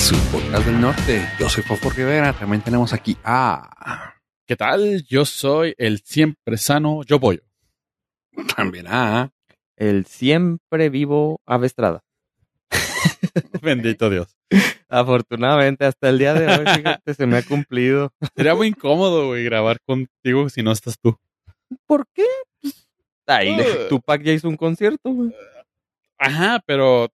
su podcast del norte. Yo soy Fofo Rivera. También tenemos aquí a. ¿Qué tal? Yo soy el siempre sano Yo Pollo. También a. El siempre vivo Avestrada. Bendito Dios. Afortunadamente, hasta el día de hoy, fíjate, se me ha cumplido. Sería muy incómodo, güey, grabar contigo si no estás tú. ¿Por qué? Pues, Ahí, Uh. Tupac ya hizo un concierto, güey. Ajá, pero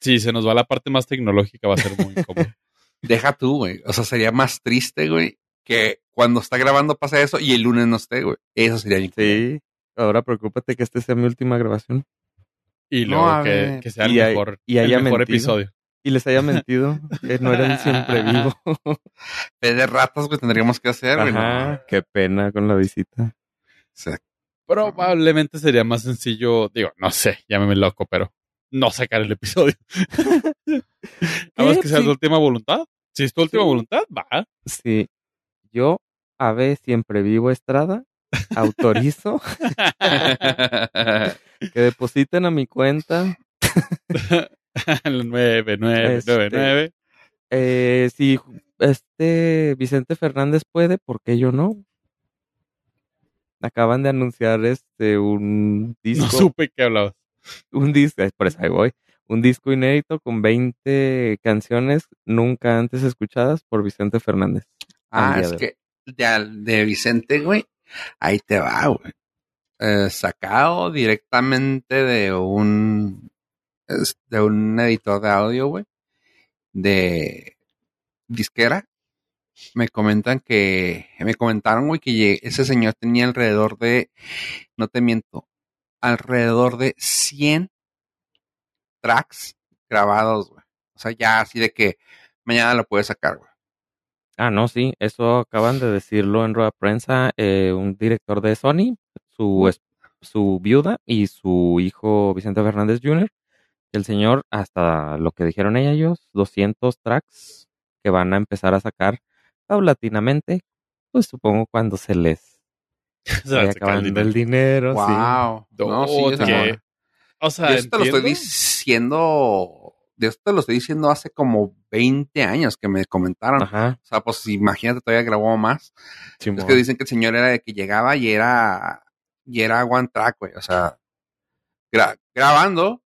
si se nos va la parte más tecnológica va a ser muy incómodo. Deja tú, güey. O sea, sería más triste, güey, que cuando está grabando pasa eso y el lunes no esté, güey. Eso sería incómodo. Sí. Ahora preocúpate que esta sea mi última grabación. Y luego que, que sea el Y hay- mejor, y el haya mejor episodio. Y les haya mentido que no era el siempre vivo. Fe de ratas, güey, tendríamos que hacer, güey. qué pena con la visita. Probablemente sería más sencillo, digo, no sé, llámeme loco, pero no sacar el episodio. A menos que sea Sí. tu última voluntad. Si es tu última Sí. voluntad, va. Sí. Yo, Ave Siempre Vivo Estrada, autorizo que depositen a mi cuenta. El 9999. Eh, si este Vicente Fernández puede, ¿por qué yo no? Acaban de anunciar este un disco, No supe qué hablabas. un disco, por eso ahí voy, un disco inédito con 20 canciones nunca antes escuchadas por Vicente Fernández. ah, es de que de, de Vicente, güey, ahí te va, güey. Eh, sacado directamente de un de un editor de audio, güey, de disquera. Me comentan que, me comentaron, güey, que ese señor tenía alrededor de, no te miento, alrededor de 100 tracks grabados. O sea, ya así de que mañana lo puedes sacar, güey. Ah, no, sí, eso acaban de decirlo en rueda prensa eh, un director de Sony, su, su viuda y su hijo Vicente Fernández Jr. El señor, hasta lo que dijeron ellos, 200 tracks que van a empezar a sacar paulatinamente, pues supongo cuando se les Se saca el acabando el dinero. dinero. sí. Wow. No, sí, que- no. O sea, Yo esto te lo estoy diciendo, de esto te lo estoy diciendo hace como 20 años que me comentaron. Ajá, O sea, pues imagínate, todavía grabó más. Es Simón. que dicen que el señor era de que llegaba y era, y era one track, güey. O sea, gra- grabando.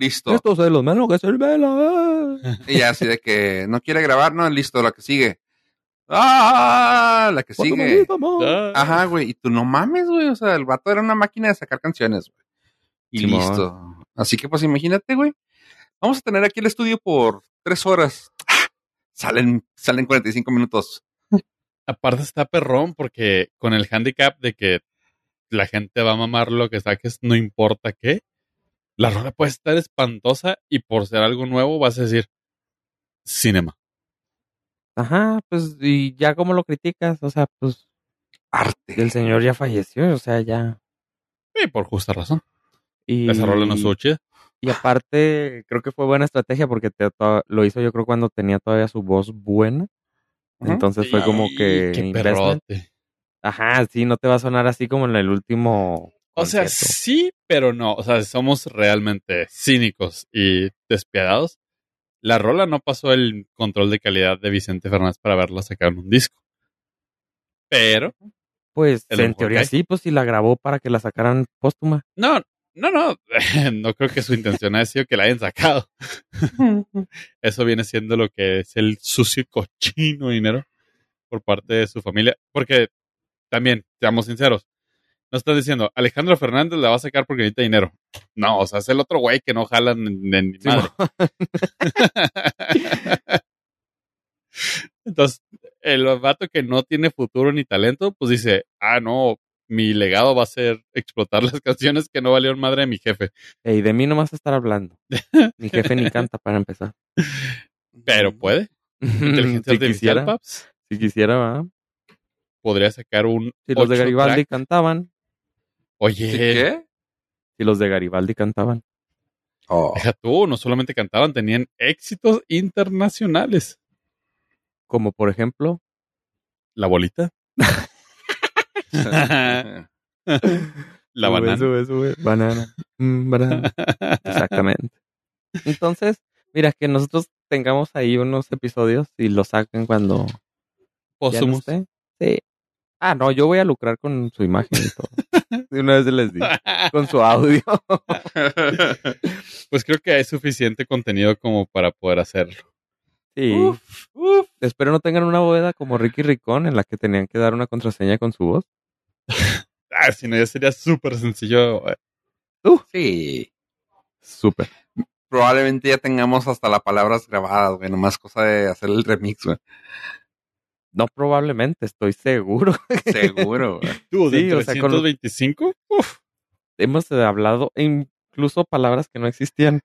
Listo. Esto es lo menos que se vela. Y ya así de que no quiere grabar, no, listo, la que sigue. Ah, la que sigue. Ah, Ajá, güey. Y tú no mames, güey. O sea, el vato era una máquina de sacar canciones, güey. Y listo. Así que, pues, imagínate, güey. Vamos a tener aquí el estudio por tres horas. Ah, Salen, salen 45 minutos. Aparte está perrón porque con el handicap de que la gente va a mamar lo que saques, no importa qué. La rola puede estar espantosa y por ser algo nuevo vas a decir cinema. Ajá, pues, y ya como lo criticas, o sea, pues, Arte. el señor ya falleció, o sea, ya. Y por justa razón. Y, Esa rola no estuvo chida. y aparte, creo que fue buena estrategia porque te- to- lo hizo yo creo cuando tenía todavía su voz buena. Entonces fue como que Qué. Ajá, sí, no te va a sonar así como en el último. O sea, sí, pero no. O sea, somos realmente cínicos y despiadados. La rola no pasó el control de calidad de Vicente Fernández para verla sacar en un disco. Pero, Pues en teoría sí, pues si la grabó para que la sacaran póstuma. no, no, no. No creo que su intención haya sido que la hayan sacado. Eso viene siendo lo que es el sucio cochino dinero por parte de su familia. Porque también, seamos sinceros, no estás diciendo Alejandro Fernández la va a sacar porque necesita dinero. No, o sea, es el otro güey que no jalan en, ni Sí, madre. Entonces, el vato que no tiene futuro ni talento, pues dice, ah, no, mi legado va a ser explotar las canciones que no valieron madre de mi jefe. Y de mí no vas a estar hablando. Mi jefe ni canta para empezar. Pero puede. Inteligencia si artificial, quisiera, paps, si quisiera, ¿verdad? podría sacar un. Si los de Garibaldi track. cantaban, Oye, ¿Sí qué? si los de Garibaldi cantaban. Oh. deja tú, no solamente cantaban, tenían éxitos internacionales. Como por ejemplo, La bolita. La Sube, banana. Sube, sube. Banana. Mm, banana. Exactamente. Entonces, Mira, que nosotros tengamos ahí unos episodios y los saquen cuando no. Sí. Ah, no, yo voy a lucrar con su imagen y todo. De una vez les digo. Con su audio. Pues creo que hay suficiente contenido como para poder hacerlo. Sí. Uf, uf. Espero no tengan una bóveda como Ricky Ricón en la que tenían que dar una contraseña con su voz. Ah, si no, ya sería súper sencillo. eh. Sí. Súper. Probablemente ya tengamos hasta las palabras grabadas, güey. Nomás cosa de hacer el remix, güey. No probablemente, estoy seguro. Seguro, güey. Tú, de Sí, o sea, con- 325, uf, Hemos hablado incluso palabras que no existían.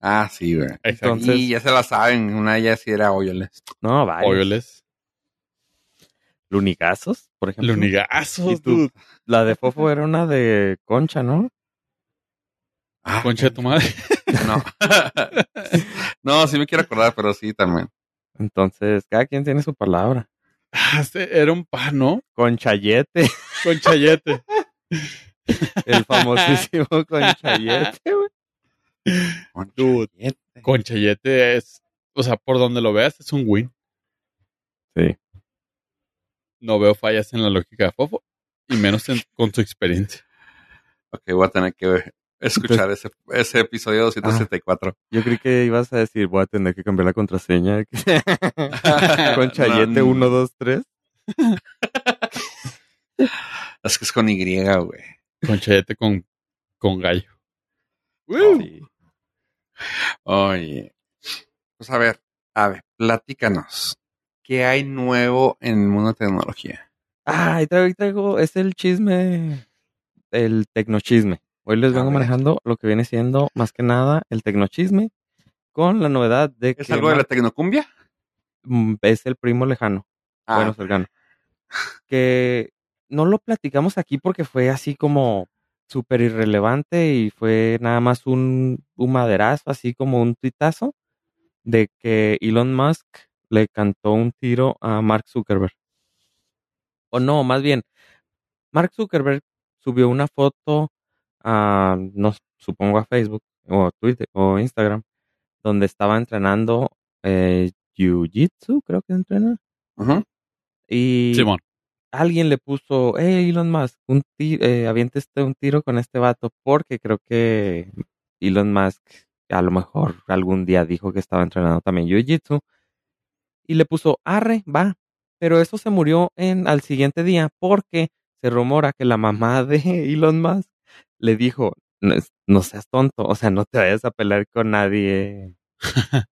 Ah, sí, güey. Entonces- Y ya se la saben. Una ya sí era Oyoless. No, vaya. Oyoles. Lunigazos, por ejemplo. ¿Y Lunigazos, tú? La de Fofo era una de concha, ¿no? Ah, Concha de tu madre. No. no, sí me quiero acordar, pero sí también. Entonces, cada quien tiene su palabra. Ah, era un pan, ¿no? Conchayete, Con chayete. el famosísimo conchayete, güey. Conchayete. Con chayete es, o sea, por donde lo veas es un win. Sí. No veo fallas en la lógica de Fofo y menos en- con su experiencia. Ok, voy a tener que escuchar ese, ese episodio 274. Yo creí que ibas a decir, voy a tener que cambiar la contraseña. Conchayete No, 1, 2, 3. Es que es con Y, güey. Con chayete con, con gallo. Sí. Oye. Pues a ver, a ver, platícanos. ¿Qué hay nuevo en el mundo de tecnología? Ah, y traigo, y traigo, es el chisme, el tecnochisme. Hoy les A vengo manejando lo que viene siendo más que nada el tecnochisme con la novedad de ¿Es que algo de la tecnocumbia? mm, es el primo lejano, Ah, bueno, cercano. Que no lo platicamos aquí porque fue así como súper irrelevante y fue nada más un, un maderazo, así como un tuitazo de que Elon Musk le cantó un tiro a Mark Zuckerberg. O no, más bien, Mark Zuckerberg subió una foto a, no supongo a Facebook o Twitter o Instagram, donde estaba entrenando eh, Jiu-Jitsu, creo que entrena. Y Simón. alguien le puso, hey Elon Musk, un eh, aviente este un tiro con este vato, porque creo que Elon Musk a lo mejor algún día dijo que estaba entrenando también Jiu-Jitsu. Y le puso, arre, va. Pero eso se murió en, al siguiente día porque se rumora que la mamá de Elon Musk le dijo, no, no seas tonto, o sea, no te vayas a pelear con nadie.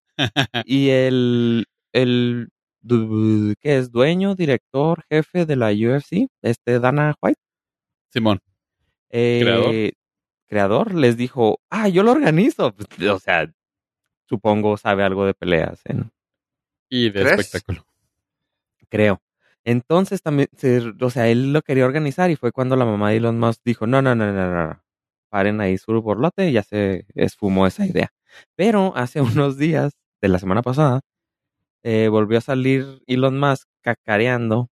y el, el, ¿qué es? Dueño, director, jefe de la UFC, este Dana White. Simón. eh, Creador. creador, les dijo, ah, yo lo organizo. Pues, O sea, supongo sabe algo de peleas, en- Y de ¿Crees? espectáculo. creo. Entonces también, se- o sea, él lo quería organizar y fue cuando la mamá de Elon Musk dijo, no, no, no, no, no, no. paren ahí su borlote ya se esfumó esa idea. Pero hace unos días, de la semana pasada, eh, volvió a salir Elon Musk cacareando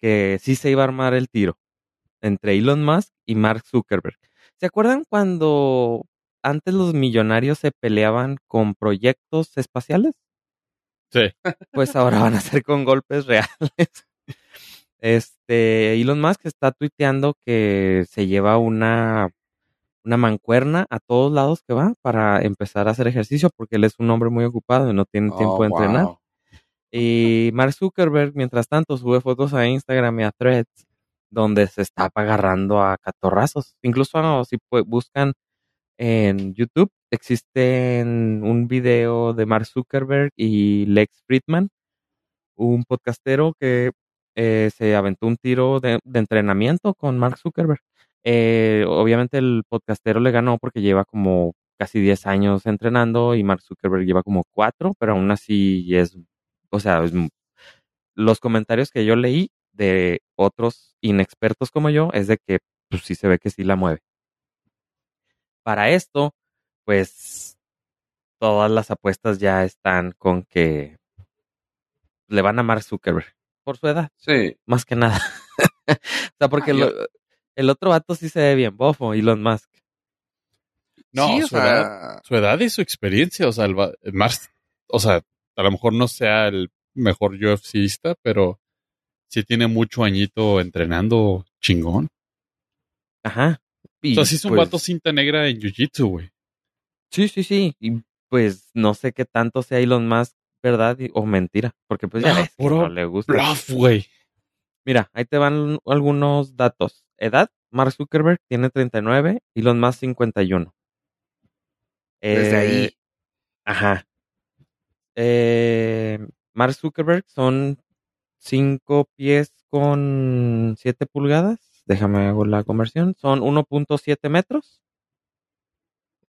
que sí se iba a armar el tiro entre Elon Musk y Mark Zuckerberg. ¿Se acuerdan cuando antes los millonarios se peleaban con proyectos espaciales? Sí. Pues ahora van a ser con golpes reales. Este, Elon Musk está tuiteando que se lleva una, una mancuerna a todos lados que va para empezar a hacer ejercicio porque él es un hombre muy ocupado y no tiene tiempo Oh, de entrenar. Y Mark Zuckerberg, mientras tanto, sube fotos a Instagram y a Threads donde se está agarrando a catorrazos. Incluso no, si pu- buscan en YouTube, existe un video de Mark Zuckerberg y Lex Friedman, un podcastero que eh, se aventó un tiro de, entrenamiento con Mark Zuckerberg. Eh, obviamente el podcastero le ganó porque lleva como casi 10 años entrenando y Mark Zuckerberg lleva como 4, pero aún así es, o sea, los comentarios que yo leí de otros inexpertos como yo es de que pues sí se ve que sí la mueve. Para esto, pues todas las apuestas ya están con que le van a Mark Zuckerberg por su edad, Sí. más que nada. o sea, porque Ah, yo- lo- el otro vato sí se ve bien bofo, Elon Musk. No, sí, o su, sea, edad, su edad y su experiencia. O sea, el, va- el Mars, o sea, a lo mejor no sea el mejor UFCista, pero sí tiene mucho añito entrenando chingón. Ajá. Y, o sea, sí es un pues, vato cinta negra en Jiu-Jitsu, güey. Sí, sí, sí. Y pues no sé qué tanto sea Elon Musk, ¿verdad? Y- o mentira. Porque pues ya ves puro no le gusta. Bluff, güey. Mira, ahí te van algunos datos. Edad, Mark Zuckerberg tiene 39, Elon Musk 51. desde Eh, ahí. Ajá. Eh, Mark Zuckerberg son 5 pies con 7 pulgadas. Déjame hago la conversión. Son 1.7 metros.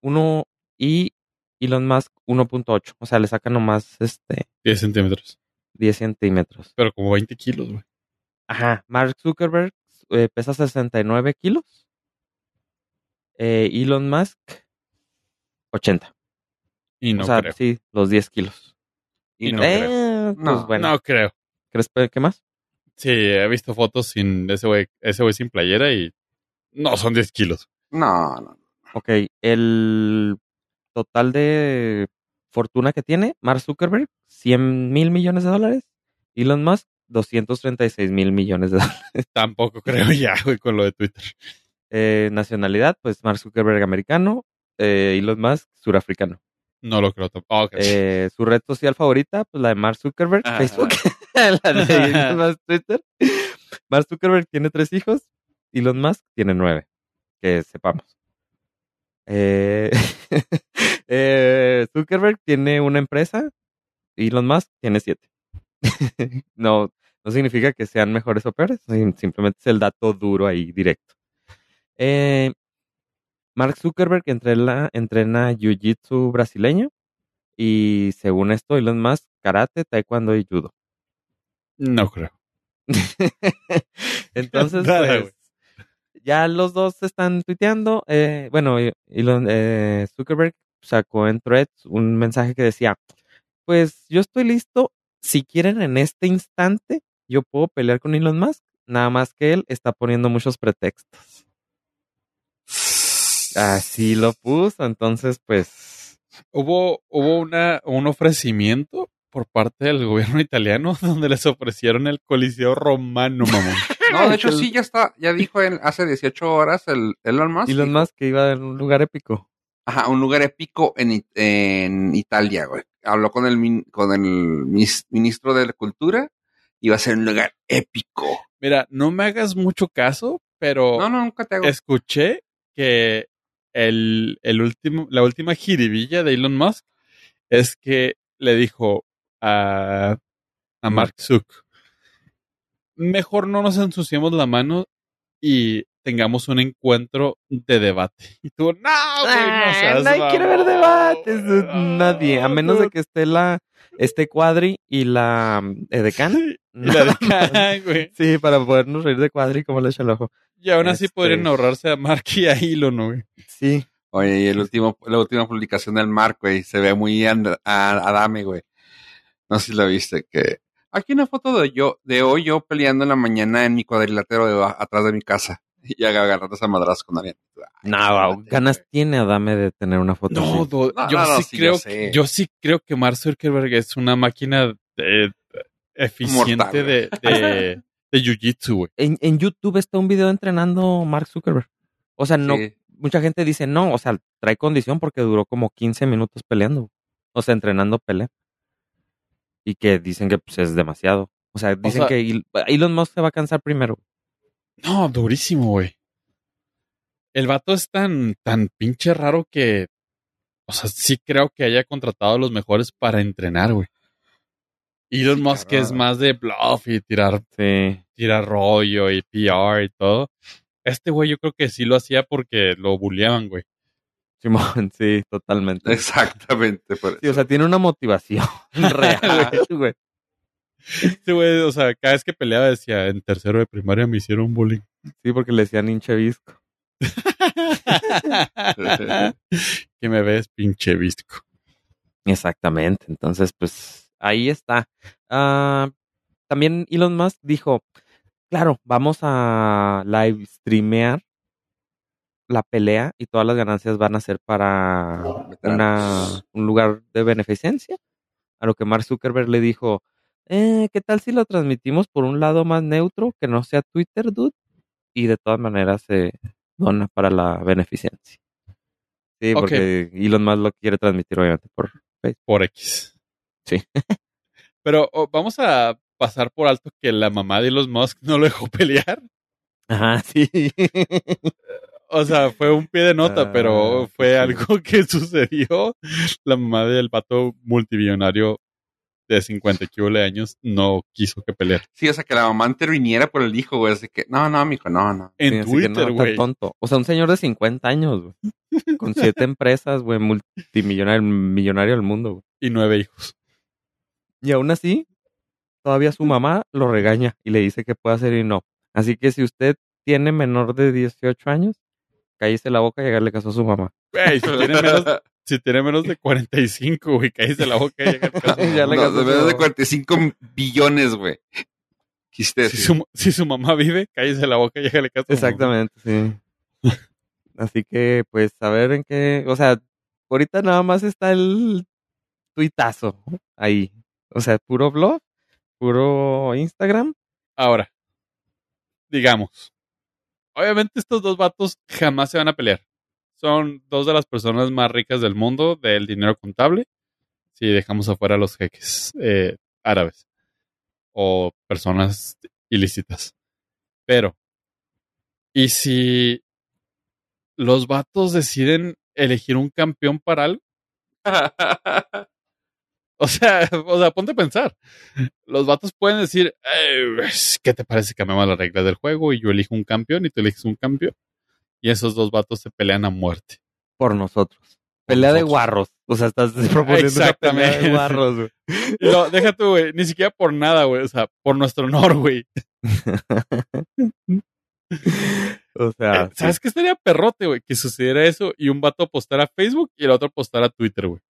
1 y Elon Musk 1.8. O sea, le sacan nomás este 10 centímetros. 10 centímetros. Pero como 20 kilos, güey. Ajá. Mark Zuckerberg eh, pesa 69 kilos. Eh, Elon Musk 80. Y no o sea, creo. sí, los 10 kilos. Y y no no creo. Eh, pues No, bueno. No creo. ¿Crees pe- qué más? Sí, he visto fotos sin ese güey, ese güey sin playera y no son 10 kilos. No, no. Ok, el total de fortuna que tiene Mark Zuckerberg, 100 mil millones de dólares. Elon Musk, 236 mil millones de dólares. Tampoco creo ya, güey, con lo de Twitter. Eh, nacionalidad, pues Mark Zuckerberg americano, eh, Elon Musk surafricano. No lo creo tampoco. Ah, ok. Eh, su red social favorita, pues la de Mark Zuckerberg, Ah. Facebook, la de Elon Musk, Twitter. Mark Zuckerberg tiene tres hijos, Elon Musk tiene nueve, que sepamos. Eh, eh, Zuckerberg tiene una empresa, Elon Musk tiene siete. no, no significa que sean mejores o peores, sim- simplemente es el dato duro ahí directo. Eh, Mark Zuckerberg entrena, entrena Jiu-Jitsu brasileño y según esto Elon Musk karate, taekwondo y judo. No creo. Entonces, pues, ya los dos están tuiteando. eh, bueno, Elon, eh, Zuckerberg sacó en Threads un mensaje que decía, pues yo estoy listo, si quieren en este instante, yo puedo pelear con Elon Musk, nada más que él está poniendo muchos pretextos. Así lo puso, entonces pues... Hubo, hubo una, un ofrecimiento por parte del gobierno italiano donde les ofrecieron el Coliseo Romano, mamón. No, de hecho sí, ya está, ya dijo en, hace 18 horas el Elon Musk. Elon Musk que iba en un lugar épico. Ajá, un lugar épico en, en Italia, güey. Habló con el, con el ministro de la cultura. Iba a ser un lugar épico. Mira, no me hagas mucho caso, pero No, no, nunca te hago. escuché que el, el último, la última jiribilla de Elon Musk es que le dijo a, a Mark Zuck, mejor no nos ensuciemos la mano y tengamos un encuentro de debate. Y tú, no, güey, no Ah, seas nadie quiere ver debates, nadie, a No, menos de que esté la este cuadri y la mm, edecán. Y la de Khan, güey. Sí, para podernos reír de cuadri como le echa el ojo. Y aún así Este- podrían ahorrarse a Mark y a Elon, güey. Sí. Oye, y el último, la última publicación del Mark, güey, se ve muy and- a- Adame, güey. No sé si lo viste, que aquí una foto de yo, de hoy yo peleando en la mañana en mi cuadrilátero de, atrás de mi casa. Y agarrando esa madrazo con alguien. Ay, No, cálmate, ganas tiene Adame de tener una foto No, do- No, yo, no, no, sí sí, creo yo sé. que, yo sí creo que Mark Zuckerberg es una máquina de- eficiente Mortal, de, de, de jiu-jitsu, güey. En, en YouTube está un video entrenando Mark Zuckerberg. O sea, no, Sí. mucha gente dice no, o sea, trae condición porque duró como 15 minutos peleando. O sea, entrenando pelea. Y que dicen que pues, es demasiado. O sea, dicen sea- que El- Elon Musk se va a cansar primero. No, durísimo, güey. El vato es tan, tan pinche raro que, o sea, sí creo que haya contratado a los mejores para entrenar, güey. Elon Sí, Musk es más de bluff y tirar, Sí. tirar rollo y PR y todo. Este güey yo creo que sí lo hacía porque lo bulleaban, güey. Simón, sí, totalmente. Exactamente. Por Sí, o sea, tiene una motivación real, güey. Este güey, o sea, cada vez que peleaba decía, en tercero de primaria me hicieron bullying. Sí, porque le decían hinche visco. que me ves, pinche visco. Exactamente. Entonces, pues ahí está. Ah, también Elon Musk dijo, claro, vamos a live streamear la pelea y todas las ganancias van a ser para una, un lugar de beneficencia. A lo que Mark Zuckerberg le dijo, eh, ¿qué tal si lo transmitimos por un lado más neutro que no sea Twitter, dude? Y de todas maneras se dona para la beneficencia. Sí, porque Elon Musk lo quiere transmitir obviamente por Facebook. Por X. Sí. Pero oh, vamos a pasar por alto que la mamá de Elon Musk no lo dejó pelear. Ajá, sí. O sea, fue un pie de nota, Ah, pero fue algo que sucedió. La mamá del pato multimillonario de 50 kilos de años no quiso que peleara. Sí, o sea, que la mamá interviniera por el hijo, güey. Así que, no, no, mijo, no, no. En Sí, Twitter, no, güey. tonto. O sea, un señor de 50 años, güey. Con siete empresas, güey, multimillonario millonario del mundo, güey. y nueve hijos. Y aún así, todavía su mamá lo regaña y le dice que puede hacer y no. Así que si usted tiene menor de 18 años, cállese la boca y hagarle caso a su mamá. Güey, si tiene menos, si tiene menos de 45, güey, cállese la boca y al caso. Ya le No, casó de su menos de mamá. 45 billones, güey. Quisiste Si su, si su mamá vive, cállese la boca y hágale caso. a su mamá. Exactamente, sí. Así que, pues, a ver en qué. O sea, ahorita nada más está el tuitazo ahí. O sea, puro blog, puro Instagram. Ahora, digamos, obviamente estos dos vatos jamás se van a pelear. Son dos de las personas más ricas del mundo del dinero contable, si dejamos afuera a los jeques eh, árabes o personas ilícitas. Pero, ¿y si los vatos deciden elegir un campeón para algo? O sea, o sea, ponte a pensar. Los vatos pueden decir, "Eh, ¿qué te parece que cambiamos las reglas del juego y yo elijo un campeón y tú eliges un campeón? Y esos dos vatos se pelean a muerte. por nosotros. Pelea de guarros. O sea, estás proponiendo una pelea de Exactamente. guarros, güey. No, deja tú, güey, ni siquiera por nada, güey, o sea, por nuestro honor, güey. O sea, Eh, ¿Sabes qué estaría perrote, güey? Que sucediera eso y un vato apostara a Facebook y el otro apostara a Twitter, güey.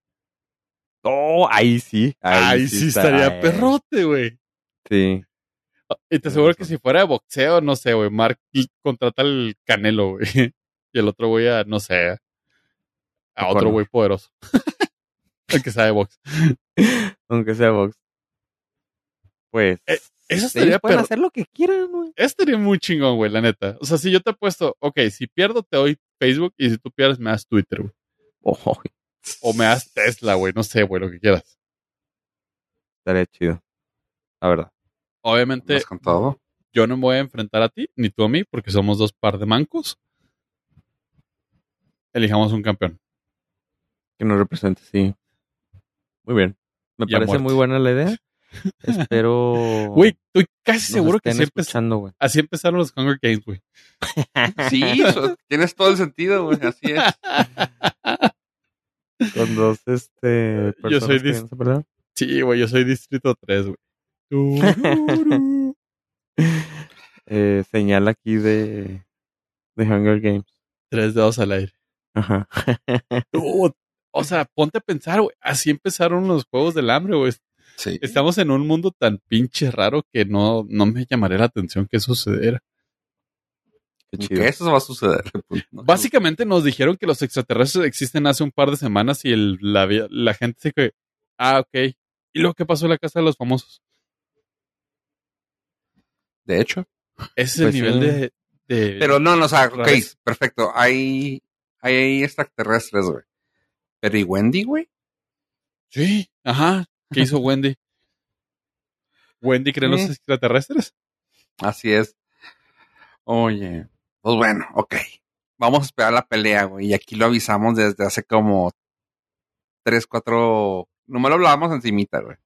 Oh, ahí sí. Ahí, sí, estaría perrote, güey. Sí. Y te aseguro que si fuera de boxeo, no sé, güey, Mark contrata al Canelo, güey. Y el otro güey a, no sé, a otro güey poderoso. el que sabe box. Aunque sea box. Pues. Eh, eso estaría pueden hacer lo que quieran, güey. Estaría muy chingón, güey, la neta. O sea, si yo te apuesto, ok, si pierdo te doy Facebook y si tú pierdes me das Twitter, güey. Oh, O me das Tesla, güey, no sé, güey, lo que quieras. estaría chido. La verdad. Obviamente, ¿Vas con todo? yo no me voy a enfrentar a ti, ni tú a mí, porque somos dos par de mancos. Elijamos un campeón. Que nos represente, sí. Muy bien. Me Y parece muy buena la idea. Espero. Güey, estoy casi seguro que empe- escuchando, güey. así empezaron los Hunger Games, güey. Sí, eso- tienes todo el sentido, güey. Así es. Con dos, este. Yo soy personas que dis- no se pelean. Sí, güey, yo soy Distrito 3, güey. Eh, señal aquí de. De Hunger Games. Tres dedos al aire. Ajá. Dude, O sea, ponte a pensar, güey. Así empezaron los Juegos del Hambre, güey. Sí. Estamos en un mundo tan pinche raro que no, no me llamaría la atención que sucediera. Qué Ni chido. Que eso va a suceder. pues, ¿no? Básicamente nos dijeron que los extraterrestres existen hace un par de semanas y el, la, la gente se que, ah, ok. ¿Y lo que pasó en la casa de los famosos? De hecho. Ese Pues es el nivel sí. de, de- Pero no, no, o sea, ok, perfecto. Hay, hay, extraterrestres, güey. Pero ¿y Wendy, güey? Sí, ajá. ¿Qué hizo Wendy? ¿Wendy cree en los Sí. extraterrestres? Así es. Oye, pues bueno, ok. Vamos a esperar la pelea, güey. Y aquí lo avisamos desde hace como tres, cuatro. Nomás lo hablábamos encimita, güey.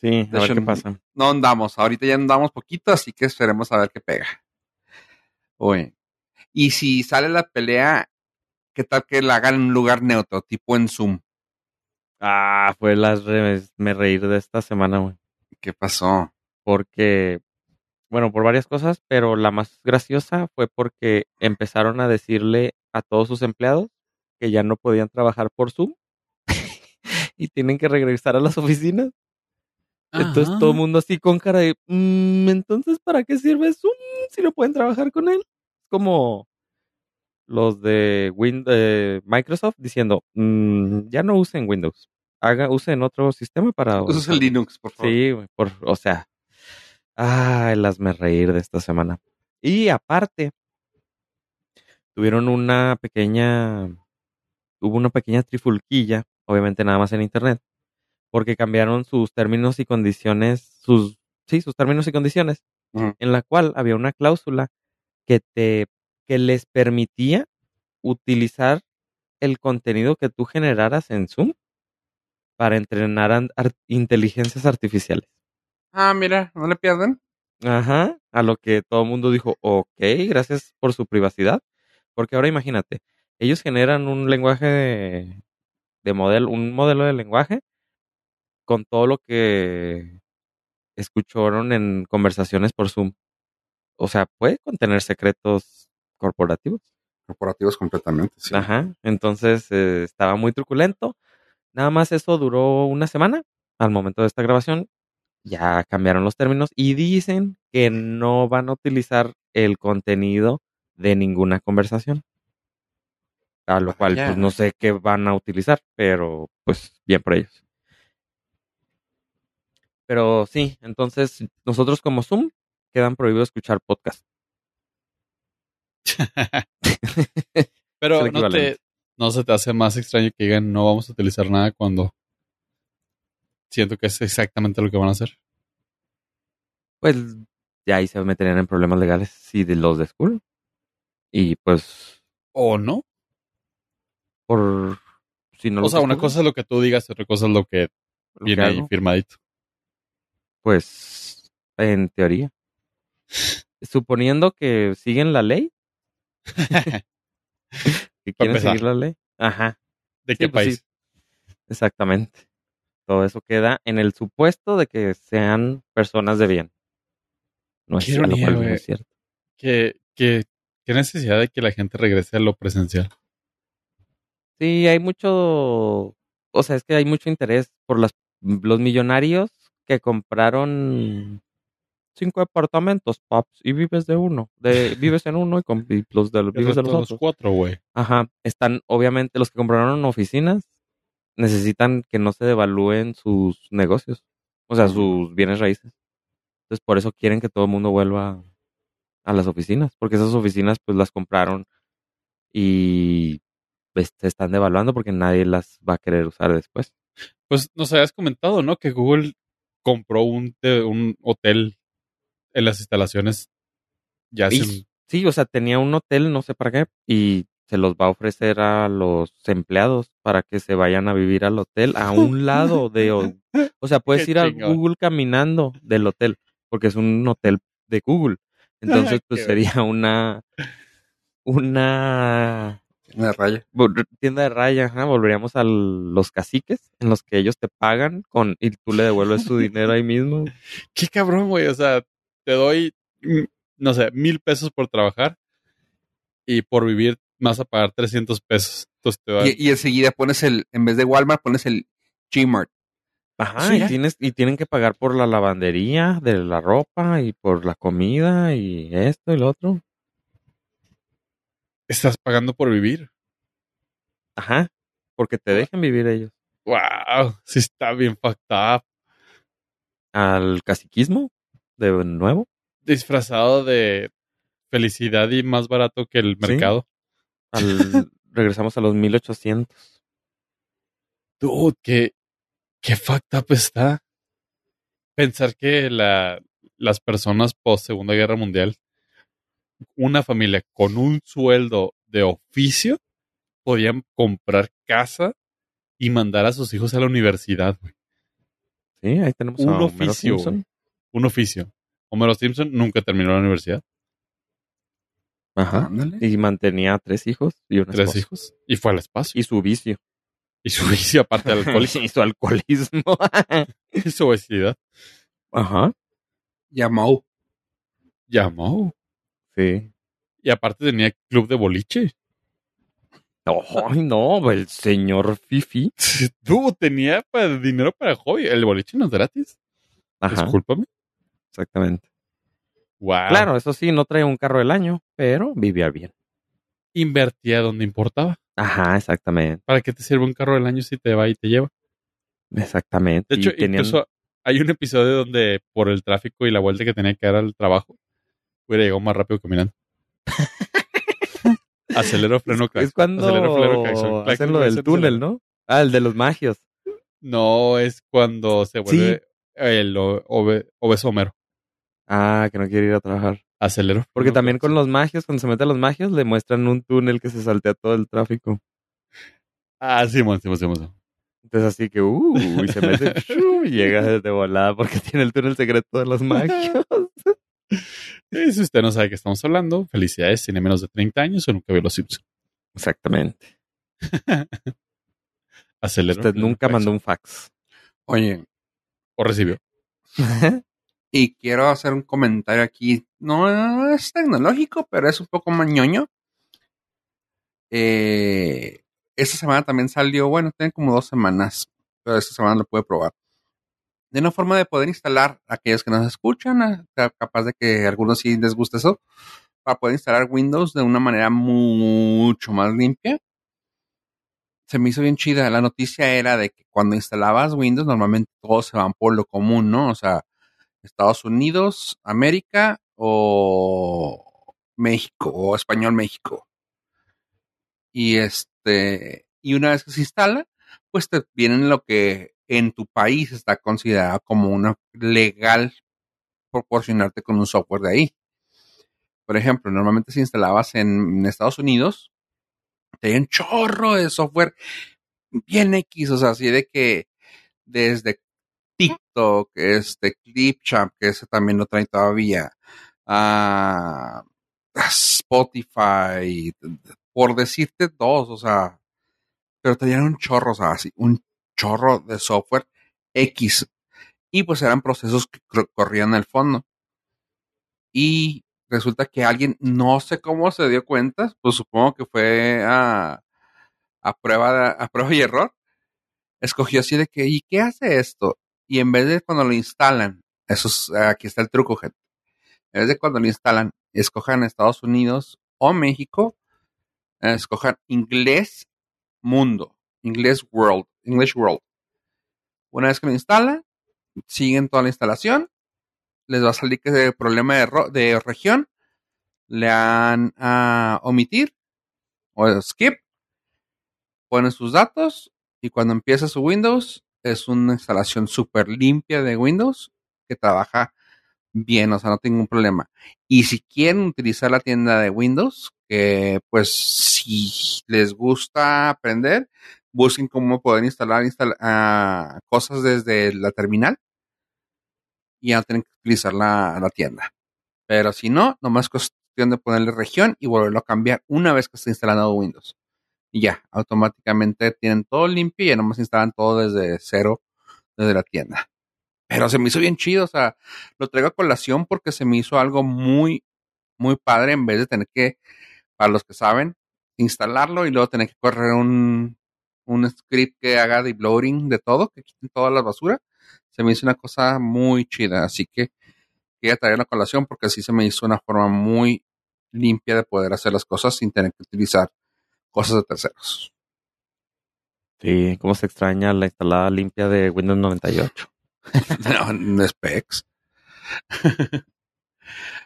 Sí, a De ver hecho, qué pasa. No andamos. Ahorita ya andamos poquito, así que esperemos a ver qué pega. Oye. Y si sale la pelea, ¿qué tal que la hagan en un lugar neutro, tipo en Zoom? Ah, fue las re- me reír de esta semana, güey. ¿Qué pasó? Porque, bueno, por varias cosas, pero la más graciosa fue porque empezaron a decirle a todos sus empleados que ya no podían trabajar por Zoom y tienen que regresar a las oficinas. Entonces todo el mundo así con cara de, "Mm, entonces, ¿para qué sirve Zoom si no pueden trabajar con él? Es como, los de Win eh, Microsoft diciendo, "Mm, ya no usen Windows, haga, usen otro sistema para... Usas el Linux, por favor. Sí, por, o sea, ay, las me reír de esta semana. Y aparte, tuvieron una pequeña, hubo una pequeña trifulquilla, obviamente nada más en internet, porque cambiaron sus términos y condiciones, sus, sí, sus términos y condiciones, en la cual había una cláusula que te, que les permitía utilizar el contenido que tú generaras en Zoom para entrenar inteligencias artificiales. Ah, mira, no le pierden. Ajá, a lo que todo el mundo dijo, ok, gracias por su privacidad. Porque ahora imagínate, ellos generan un lenguaje de, de modelo, un modelo de lenguaje con todo lo que escucharon en conversaciones por Zoom. O sea, puede contener secretos corporativos. Corporativos completamente, sí. Ajá, entonces eh, estaba muy truculento. Nada más eso duró una semana al momento de esta grabación. Ya cambiaron los términos y dicen que no van a utilizar el contenido de ninguna conversación. A lo cual, pues no sé qué van a utilizar, pero pues bien por ellos. Pero sí, entonces nosotros como Zoom quedan prohibidos escuchar podcast. Pero no, te, no se te hace más extraño que digan no vamos a utilizar nada cuando siento que es exactamente lo que van a hacer. Pues ya ahí se meterían en problemas legales, de los de school. Y pues, ¿O no? por. Si no o sea, una descubren, cosa es lo que tú digas y otra cosa es lo que lo que viene ahí firmadito. Pues, en teoría. Suponiendo que siguen la ley. que quieren seguir la ley. Ajá, ¿De Sí, qué pues país? sí. exactamente. Todo eso queda en el supuesto de que sean personas de bien. No es ironía, cual no es cierto. ¿Qué, qué, qué necesidad de que la gente regrese a lo presencial? Sí, hay mucho, o sea, es que hay mucho interés por las, los millonarios que compraron cinco departamentos, paps, y vives de uno, de vives en uno y, con, y los de vives de resto los de los otros. cuatro, güey. Ajá, están obviamente los que compraron oficinas necesitan que no se devalúen sus negocios, o sea, sus bienes raíces. Entonces, por eso quieren que todo el mundo vuelva a las oficinas, porque esas oficinas pues las compraron y pues, se están devaluando porque nadie las va a querer usar después. Pues nos habías comentado, ¿no? Que Google compró un, un hotel en las instalaciones ya Y- sí, o sea, tenía un hotel, no sé para qué, y se los va a ofrecer a los empleados para que se vayan a vivir al hotel a un lado de... O, o sea, puedes Qué ir a chingón. Google caminando del hotel, porque es un hotel de Google. Entonces, pues sería una... Una Una raya. tienda de raya, ajá, volveríamos a los caciques en los que ellos te pagan con y tú le devuelves su dinero ahí mismo. Qué cabrón, güey. O sea, te doy, mm, no sé, mil pesos por trabajar y por vivir vas a pagar 300 pesos. Entonces te dan- Y, y enseguida pones el, en vez de Walmart, pones el Gmart. Ajá, Sí. y tienes y tienen que pagar por la lavandería de la ropa y por la comida y esto y lo otro. estás pagando por vivir. Ajá, porque te dejan vivir ellos. Wow, sí está bien fucked up. Al caciquismo de nuevo. Disfrazado de felicidad y más barato que el Sí. mercado. Al, regresamos a los 1800. Dude, qué, qué fucked up está. Pensar que la, las personas post Segunda Guerra Mundial, una familia con un sueldo de oficio, podían comprar casa y mandar a sus hijos a la universidad. Sí, ahí tenemos Un a Homero oficio, Simpson. Un oficio. Homero Simpson nunca terminó la universidad. Ajá. Ándale. Y mantenía tres hijos y una Tres esposa. hijos. Y fue al espacio. Y su vicio. Y su vicio, aparte del alcoholismo y su alcoholismo. y su obesidad. Ajá. Llamó. Llamó. Sí. Y aparte tenía club de boliche. Ay, no, el señor Fifi. Tú tenía para, dinero para hobby. El boliche no es gratis. Ajá, Discúlpame. exactamente. Wow. Claro, eso sí, no traía un carro del año, pero vivía bien. invertía donde importaba. Ajá, exactamente. ¿Para qué te sirve un carro del año si te va y te lleva? Exactamente. De hecho, tenían- incluso hay un episodio donde por el tráfico y la vuelta que tenía que dar al trabajo, hubiera llegado más rápido caminando. Acelero, freno, es claxon. cuando Acelero, freno, claxon, hacen lo del túnel, acelero. ¿no? Ah, el de los magios. No, es cuando se vuelve el obeso Homero. Ah, que no quiere ir a trabajar. Acelero. Porque también con claxon. los magios, cuando se mete a los magios, le muestran un túnel que se saltea todo el tráfico. Ah, Simón, Simón, Simón. Simón. Entonces así que, uh, y se mete, y llega de volada porque tiene el túnel secreto de los magios. Y si usted no sabe de qué estamos hablando, felicidades, tiene menos de 30 años o nunca vio los Simpsons. Exactamente. Acelero. Usted nunca mandó un fax. Oye, O recibió. Y quiero hacer un comentario aquí. No es tecnológico, pero es un poco más ñoño. Eh, esta semana también salió, bueno, tiene como dos semanas, pero esta semana lo pude probar. De una forma de poder instalar a aquellos que nos escuchan, capaz de que a algunos sí les guste eso, para poder instalar Windows de una manera mucho más limpia. Se me hizo bien chida. La noticia era de que cuando instalabas Windows, normalmente todos se van por lo común, ¿no? O sea, Estados Unidos, América o México o Español México. Y este, y una vez que se instala, pues te vienen lo que en tu país está considerado como una legal proporcionarte con un software de ahí. Por ejemplo, normalmente si instalabas en Estados Unidos, te hay un chorro de software bien X, o sea, así de que desde TikTok, este Clipchamp, que ese también lo trae todavía, a Spotify, por decirte dos, o sea, pero tenían un chorro, o sea, así, un chorro de software X. Y pues eran procesos que cor- corrían al fondo. Y resulta que alguien, no sé cómo se dio cuenta, pues supongo que fue a, a prueba, a prueba y error, escogió así de que, ¿y qué hace esto? Y en vez de cuando lo instalan, eso es, aquí está el truco, gente. En vez de cuando lo instalan, escojan Estados Unidos o México, escojan inglés mundo, inglés world, English world. Una vez que lo instalan, siguen toda la instalación, les va a salir que el problema de, de región, le dan a omitir o skip, ponen sus datos y cuando empieza su Windows es una instalación súper limpia de Windows que trabaja bien, o sea, no tengo ningún problema. Y si quieren utilizar la tienda de Windows, que pues si les gusta aprender, busquen cómo poder instalar instala- ah, cosas desde la terminal y ya tienen que utilizar la, la tienda. Pero si no, nomás es cuestión de ponerle región y volverlo a cambiar una vez que esté instalado Windows. Y ya, automáticamente tienen todo limpio y ya nomás instalan todo desde cero, desde la tienda. Pero se me hizo bien chido, o sea, lo traigo a colación porque se me hizo algo muy, muy padre en vez de tener que, para los que saben, instalarlo y luego tener que correr un, un script que haga de loading de todo, que quiten toda la basura. Se me hizo una cosa muy chida, así que quería traer la colación porque así se me hizo una forma muy limpia de poder hacer las cosas sin tener que utilizar cosas de terceros. Sí, cómo se extraña la instalada limpia de Windows 98. no, no specs.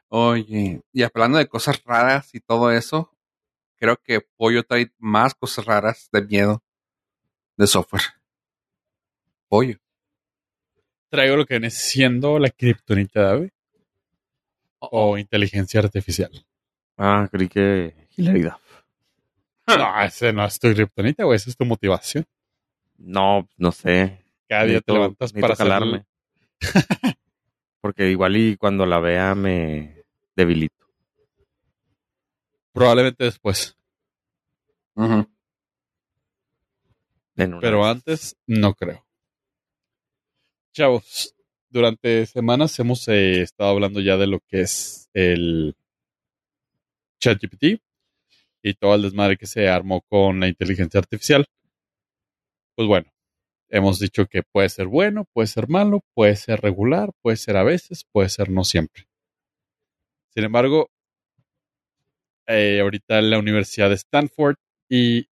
Oye, y hablando de cosas raras y todo eso, creo que Pollo trae más cosas raras de miedo de software. Pollo. Traigo lo que viene siendo la kriptonita de Adobe o inteligencia artificial. Ah, creí que hilaridad. No, ese no es tu kriptonita, güey, esa es tu motivación. No, no sé. Cada día te Necesito- levantas necesito para calarme. Porque igual y cuando la vea me debilito. Probablemente después. Pero antes, no creo. Chavos, durante semanas hemos eh, estado hablando ya de lo que es el ChatGPT y todo el desmadre que se armó con la inteligencia artificial. Pues bueno, hemos dicho que puede ser bueno, puede ser malo, puede ser regular, puede ser a veces, puede ser no siempre. Sin embargo, eh, ahorita la Universidad de Stanford y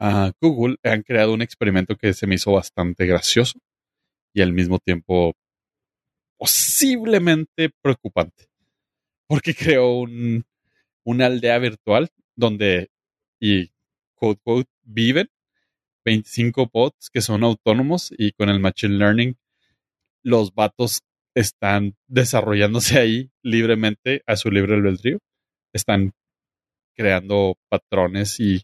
ah, Google han creado un experimento que se me hizo bastante gracioso y al mismo tiempo posiblemente preocupante. Porque creó un, una aldea virtual donde, y quote, quote, viven 25 bots que son autónomos y con el Machine Learning los vatos están desarrollándose ahí libremente a su libre albedrío. Están creando patrones y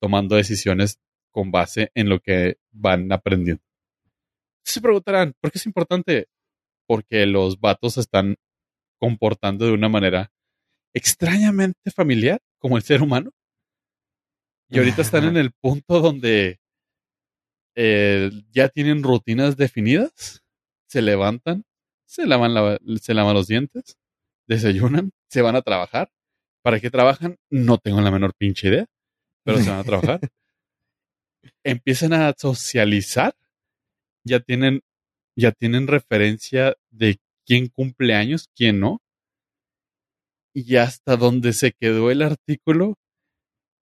tomando decisiones con base en lo que van aprendiendo. Se preguntarán, ¿por qué es importante? Porque los vatos están comportando de una manera extrañamente familiar, como el ser humano. Y ahorita están en el punto donde eh, ya tienen rutinas definidas, se levantan, se lavan, la- se lavan los dientes, desayunan, se van a trabajar. ¿Para qué trabajan? No tengo la menor pinche idea, pero se van a trabajar. Empiezan a socializar, ya tienen, ya tienen referencia de quién cumple años, quién no. Y hasta donde se quedó el artículo,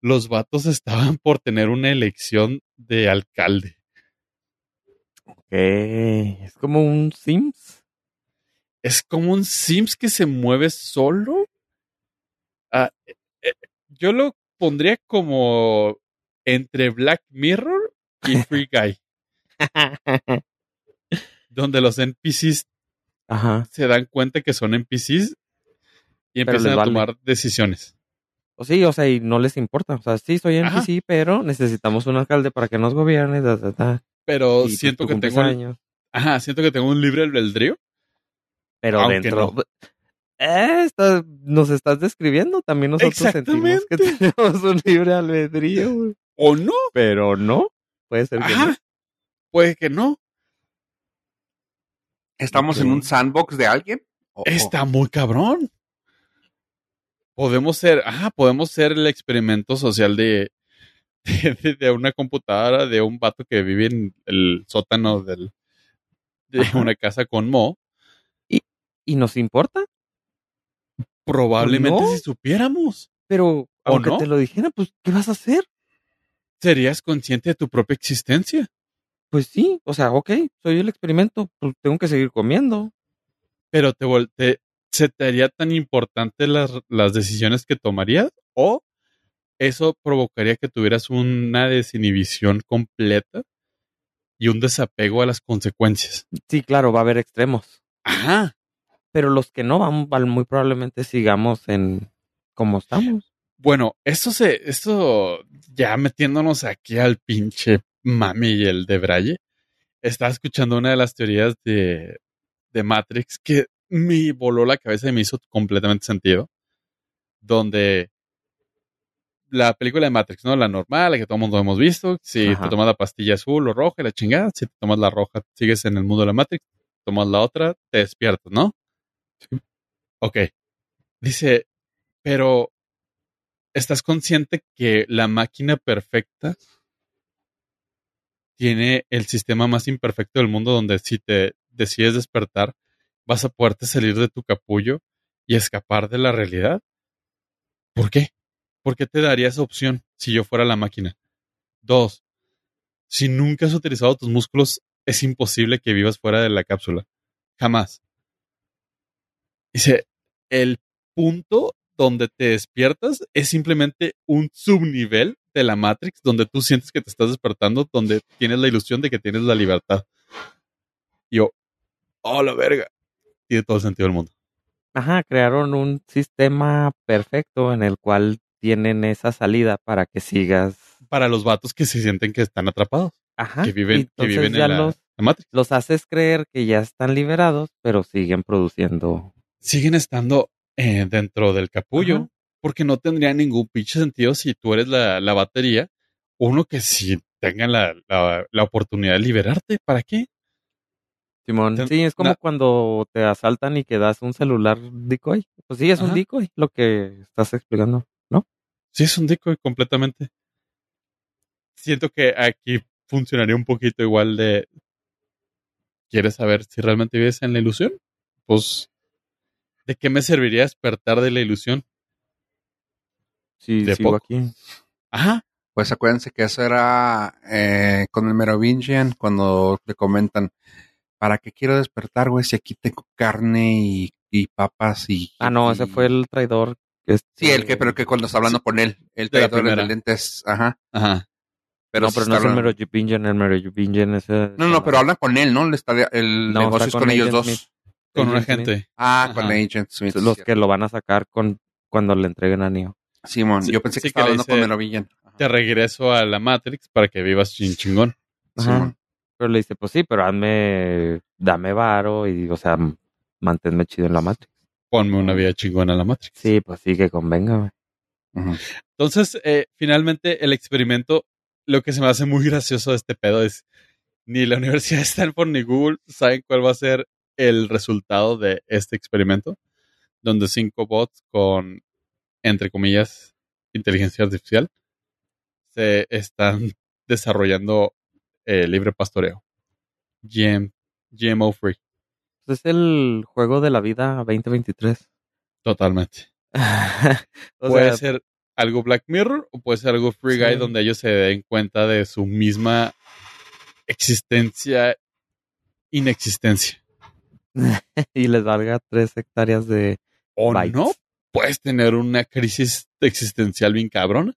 los vatos estaban por tener una elección de alcalde. Ok. Es como un Sims. Es como un Sims que se mueve solo. Ah, eh, eh, yo lo pondría como entre Black Mirror y Free Guy, donde los NPCs Ajá. se dan cuenta que son NPCs y empiezan les a vale. tomar decisiones. O sí, o sea, y no les importa. O sea, sí, soy. NPC, pero necesitamos un alcalde para que nos gobierne. Da, da, da. Pero Y, pues, siento tú que tengo, años. ajá, siento que tengo un libre albedrío. Pero aunque dentro. no. Eh, está- nos estás describiendo. También nosotros sentimos que tenemos un libre albedrío, güey. ¿O no? Pero no. Puede ser que no. Ajá. Puede que no. ¿Estamos en un sandbox de alguien? Está muy cabrón. Podemos ser, ah, podemos ser el experimento social de, de, de una computadora de un vato que vive en el sótano del, de Ajá. una casa con Mo. ¿Y nos importa? Probablemente no? si supiéramos, Pero aunque no? te lo dijera, pues, ¿qué vas a hacer? serías consciente de tu propia existencia. Pues sí, o sea, ok, soy el experimento, pues tengo que seguir comiendo. Pero te, te- se te haría tan importante las, las decisiones que tomarías o eso provocaría que tuvieras una desinhibición completa y un desapego a las consecuencias. Sí, claro, va a haber extremos. Ajá. Pero los que no van, van muy probablemente sigamos en como estamos. Bueno, eso se, esto ya metiéndonos aquí al pinche mami y el de Braille, estaba escuchando una de las teorías de, de Matrix que me voló la cabeza y me hizo completamente sentido. Donde la película de Matrix, ¿no? La normal, la que todo el mundo hemos visto. Si Ajá. te tomas la pastilla azul o roja y la chingada, si te tomas la roja, sigues en el mundo de la Matrix, tomas la otra, te despiertas, ¿no? Ok. Dice, pero ¿estás consciente que la máquina perfecta tiene el sistema más imperfecto del mundo donde si te decides despertar, vas a poderte salir de tu capullo y escapar de la realidad? ¿Por qué? ¿Por qué te daría esa opción si yo fuera la máquina? Dos, si nunca has utilizado tus músculos, es imposible que vivas fuera de la cápsula. Jamás. Dice, el punto donde te despiertas es simplemente un subnivel de la Matrix donde tú sientes que te estás despertando, donde tienes la ilusión de que tienes la libertad. Yo, oh, la verga. Tiene todo el sentido del mundo. Ajá, crearon un sistema perfecto en el cual tienen esa salida para que sigas. Para los vatos que se sienten que están atrapados, Ajá. que viven, que viven ya en la, los, la Matrix. los haces creer que ya están liberados, pero siguen produciendo. Siguen estando eh, dentro del capullo, Ajá. porque no tendría ningún pinche sentido si tú eres la, la batería, uno que si tenga la, la, la oportunidad de liberarte, ¿para qué? Simón, Ten- sí, es como na- cuando te asaltan y que das un celular decoy. Pues sí, es un decoy lo que estás explicando. Sí, es un decoy completamente. Siento que aquí funcionaría un poquito igual de... ¿Quieres saber si realmente vives en la ilusión? Pues, ¿de qué me serviría despertar de la ilusión? Sí, ¿De sigo poco? aquí. Ajá. Pues acuérdense que eso era eh, con el Merovingian cuando le comentan, ¿para qué quiero despertar, güey? Si aquí tengo carne y, y papas y... Ah, no, ese fue el traidor. este- Sí, el que, pero que cuando está hablando con él, el De la traidor de primera. lentes, ajá. Ajá. Pero no, pero no es el Merovingian, el Merovingian ese... No, no, pero hablan con él, ¿no? Le está, el No, negocio está es con, con ellos dos. Smith. Con un agente. Ah, con. Agent Smith. Los que lo van a sacar con cuando le entreguen a Neo. Simón, Sí, yo pensé que sí que estaba le hablando con dice- Merovingian. Ajá. Te regreso a la Matrix para que vivas chin chingón. Ajá. Pero le dice, pues sí, pero hazme, dame varo y, o sea, manténme chido en la Matrix. Ponme una vida chingona en la Matrix. Sí, pues sí, que convenga. Entonces, eh, finalmente, el experimento, lo que se me hace muy gracioso de este pedo es ni la Universidad de Stanford ni Google saben cuál va a ser el resultado de este experimento, donde cinco bots con, entre comillas, inteligencia artificial se están desarrollando eh, libre pastoreo. GM, GMO free, Pues es el juego de la vida 2023. totalmente. o puede sea, ser algo Black Mirror o puede ser algo Free Guy Sí. donde ellos se den cuenta de su misma existencia, inexistencia. y les valga tres hectáreas de O bytes. no, puedes tener una crisis existencial bien cabrona.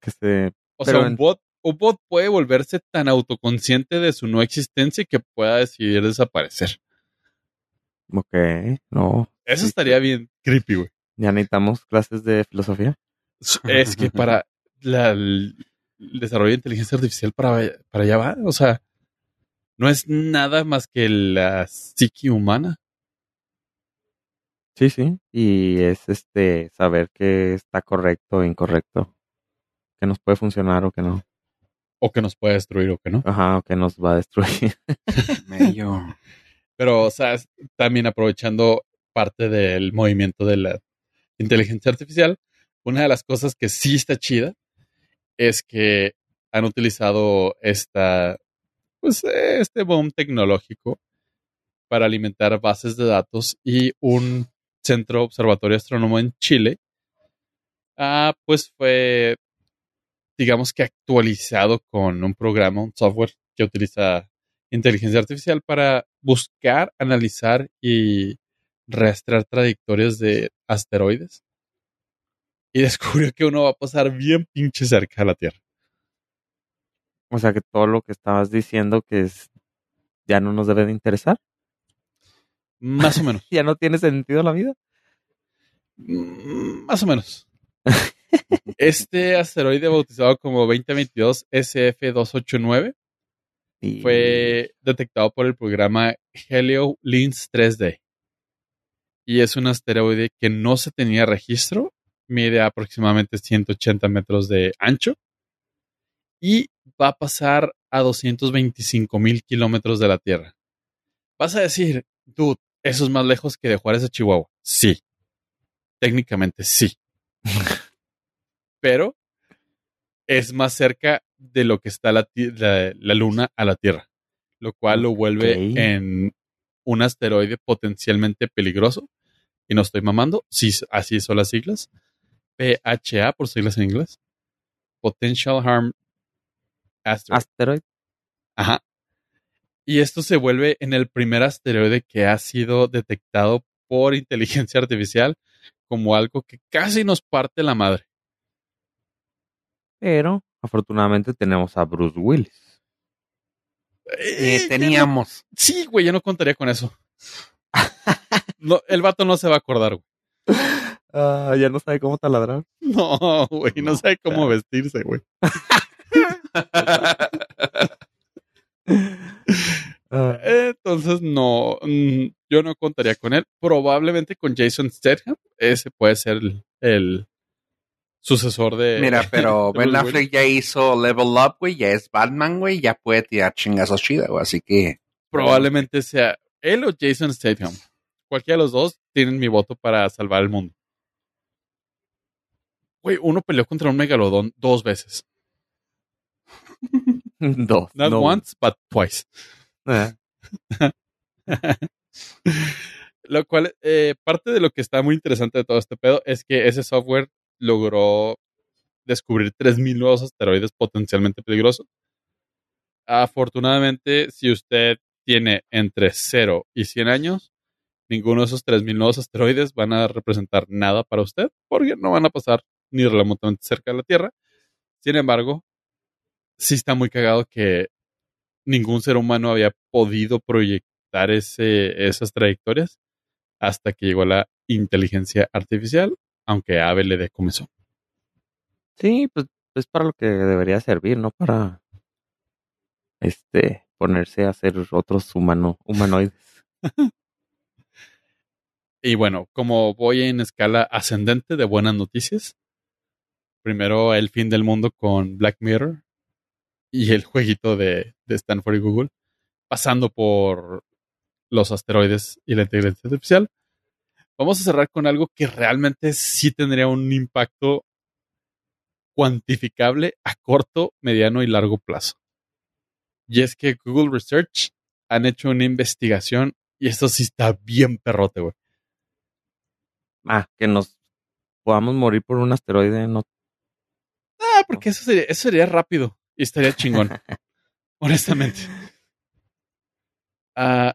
Que se... O Pero sea, un en- bot, un bot puede volverse tan autoconsciente de su no existencia que pueda decidir desaparecer. Ok, no. Eso Sí, estaría bien creepy, güey. Ya necesitamos clases de filosofía. Es que para la- el desarrollo de inteligencia artificial para, para allá va. O sea, no es nada más que la psique humana. Sí, sí. Y es este saber que está correcto o incorrecto. Que nos puede funcionar o que no. O que nos puede destruir o que no. Ajá, o que nos va a destruir. Mello. Pero, o sea, también aprovechando parte del movimiento de la inteligencia artificial, una de las cosas que sí está chida es que han utilizado esta, pues, este boom tecnológico para alimentar bases de datos y un centro observatorio astrónomo en Chile, ah, pues fue, digamos que actualizado con un programa, un software que utiliza inteligencia artificial para buscar, analizar y rastrear trayectorias de asteroides. Y descubrió que uno va a pasar bien pinche cerca de la Tierra. o sea que todo lo que estabas diciendo que es ya no nos debe de interesar. Más o menos. Ya no tiene sentido la vida. Mm, Más o menos. Este asteroide bautizado como 2022 SF289 Y fue detectado por el programa Helio Lins 3D. Y es un asteroide que no se tenía registro, mide aproximadamente 180 metros de ancho y va a pasar a 225 mil kilómetros de la Tierra. Vas a decir, dude, eso es más lejos que de Juárez a Chihuahua. Sí, técnicamente sí. Pero es más cerca de lo que está la, la- la Luna a la Tierra, lo cual lo vuelve en un asteroide potencialmente peligroso. Y no estoy mamando, sí, así son las siglas. PHA, por siglas en inglés. Potential Harm Asteroid. asteroid. Ajá. Y esto se vuelve en el primer asteroide que ha sido detectado por inteligencia artificial como algo que casi nos parte la madre. Pero afortunadamente tenemos a Bruce Willis. Eh, Eh, teníamos. Sí, güey, yo no contaría con eso. No, el vato no se va a acordar, güey. Ah, ya no sabe cómo taladrar. No, güey, no, No, sabe cómo claro. vestirse, güey. Ah, Entonces, no, mm, yo no contaría con él. Probablemente con Jason Statham. Ese puede ser el, el sucesor de. Mira, pero de Ben Affleck ya hizo Level Up, güey, ya es Batman, güey, ya puede tirar chingazos chida, güey, así que... Probablemente sea él o Jason Statham. Cualquiera de los dos tienen mi voto para salvar el mundo. Güey, uno peleó contra un megalodón dos veces. Dos. Not no. once, but twice. Ah, Lo cual, eh, parte de lo que está muy interesante de todo este pedo es que ese software logró descubrir 3.000 nuevos asteroides potencialmente peligrosos. Afortunadamente, si usted tiene entre 0 y 100 años, ninguno de esos 3.000 nuevos asteroides van a representar nada para usted, porque no van a pasar ni remotamente cerca de la Tierra. Sin embargo, sí está muy cagado que ningún ser humano había podido proyectar ese, esas trayectorias hasta que llegó la inteligencia artificial, aunque Ave le dé comenzó. Sí, pues es para lo que debería servir, no para este ponerse a hacer otros humano, humanoides. y bueno, como voy en escala ascendente de buenas noticias, primero el fin del mundo con Black Mirror y el jueguito de, de Stanford y Google, pasando por los asteroides y la inteligencia artificial. Vamos a cerrar con algo que realmente sí tendría un impacto cuantificable a corto, mediano y largo plazo. Y es que Google Research han hecho una investigación y esto sí está bien perrote, güey. Ah, que nos podamos morir por un asteroide, no. Ah, porque eso sería, eso sería rápido y estaría chingón. honestamente. Ah,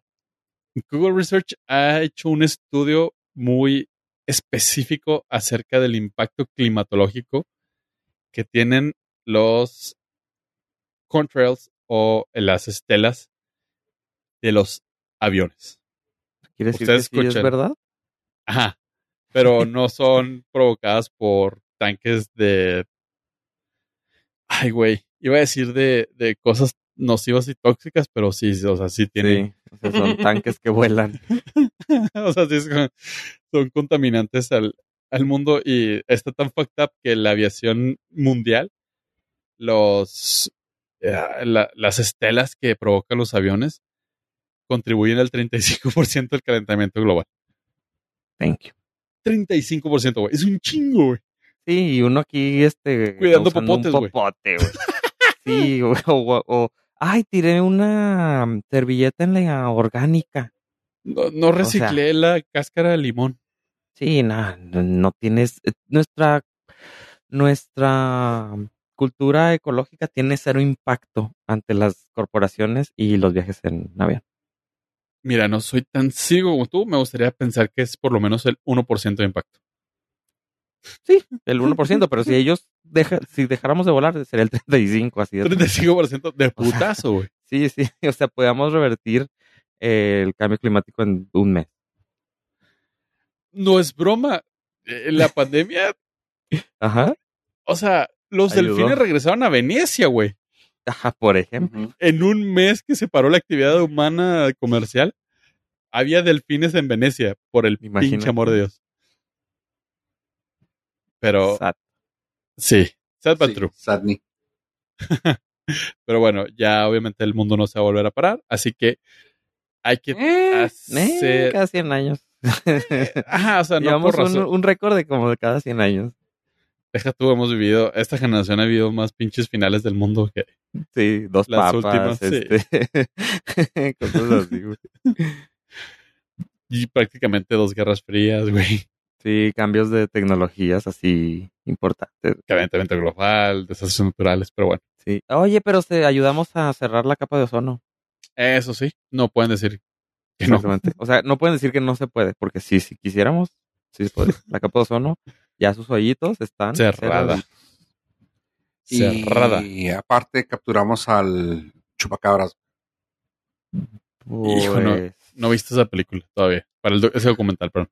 Google Research ha hecho un estudio muy específico acerca del impacto climatológico que tienen los contrails o las estelas de los aviones. ¿Quiere decir que sí es verdad? Ajá. Pero no son provocadas por tanques de. Ay, güey. Iba a decir de, de cosas nocivas y tóxicas, pero sí, o sea, sí tienen. Sí, o sea, son tanques que vuelan. o sea, sí son, son contaminantes al, al mundo y está tan fucked up que la aviación mundial, los eh, la, las estelas que provocan los aviones contribuyen al 35% del calentamiento global. Thank you. 35%, güey. Es un chingo, güey. Sí, y uno aquí, este. Cuidando un popotes, güey. popote, güey. sí, güey. O- o, ay, tiré una servilleta en la orgánica. No, no reciclé la cáscara de limón. Sí, no, no, tienes. eh, Nuestra. Nuestra cultura ecológica tiene cero impacto ante las corporaciones y los viajes en avión. Mira, no soy tan ciego como tú. Me gustaría pensar que es por lo menos el 1% de impacto. Sí, el 1%, pero si ellos deja, si dejáramos de volar, sería el 35, así es. 35% de putazo, güey. Sí, sí, o sea, podíamos revertir eh, el cambio climático en un mes. No es broma. Eh, La pandemia, Ajá, o sea, los Ayudó. delfines regresaron a Venecia, güey. ajá, por ejemplo. En un mes que se paró la actividad humana comercial, había delfines en Venecia por el Imagínate. pinche amor de Dios. Pero Sad. sí, sad but Sí, true. Sadney. Pero bueno, ya obviamente el mundo no se va a volver a parar, así que hay que Eh, hacer. cada 100 años. Ajá, o sea, no Llevamos por un, razón. un récord de como de cada 100 años. Deja tú, hemos vivido, esta generación ha vivido más pinches finales del mundo que. Sí, dos Las papas, últimas, sí. este, cosas así, güey. Y prácticamente dos guerras frías, güey. Sí, cambios de tecnologías así importantes. Calentamiento global, desastres naturales, pero bueno. Sí. Oye, pero se, ayudamos a cerrar la capa de ozono. Eso sí, no pueden decir que no. Exactamente. O sea, no pueden decir que no se puede, porque sí, si quisiéramos, sí se puede. La capa de ozono, ya sus hoyitos están Cerrada. cerraditos. Cerrada. Y aparte capturamos al chupacabras. Hijo, no. Pues, No viste esa película todavía. Para el ese documental, perdón.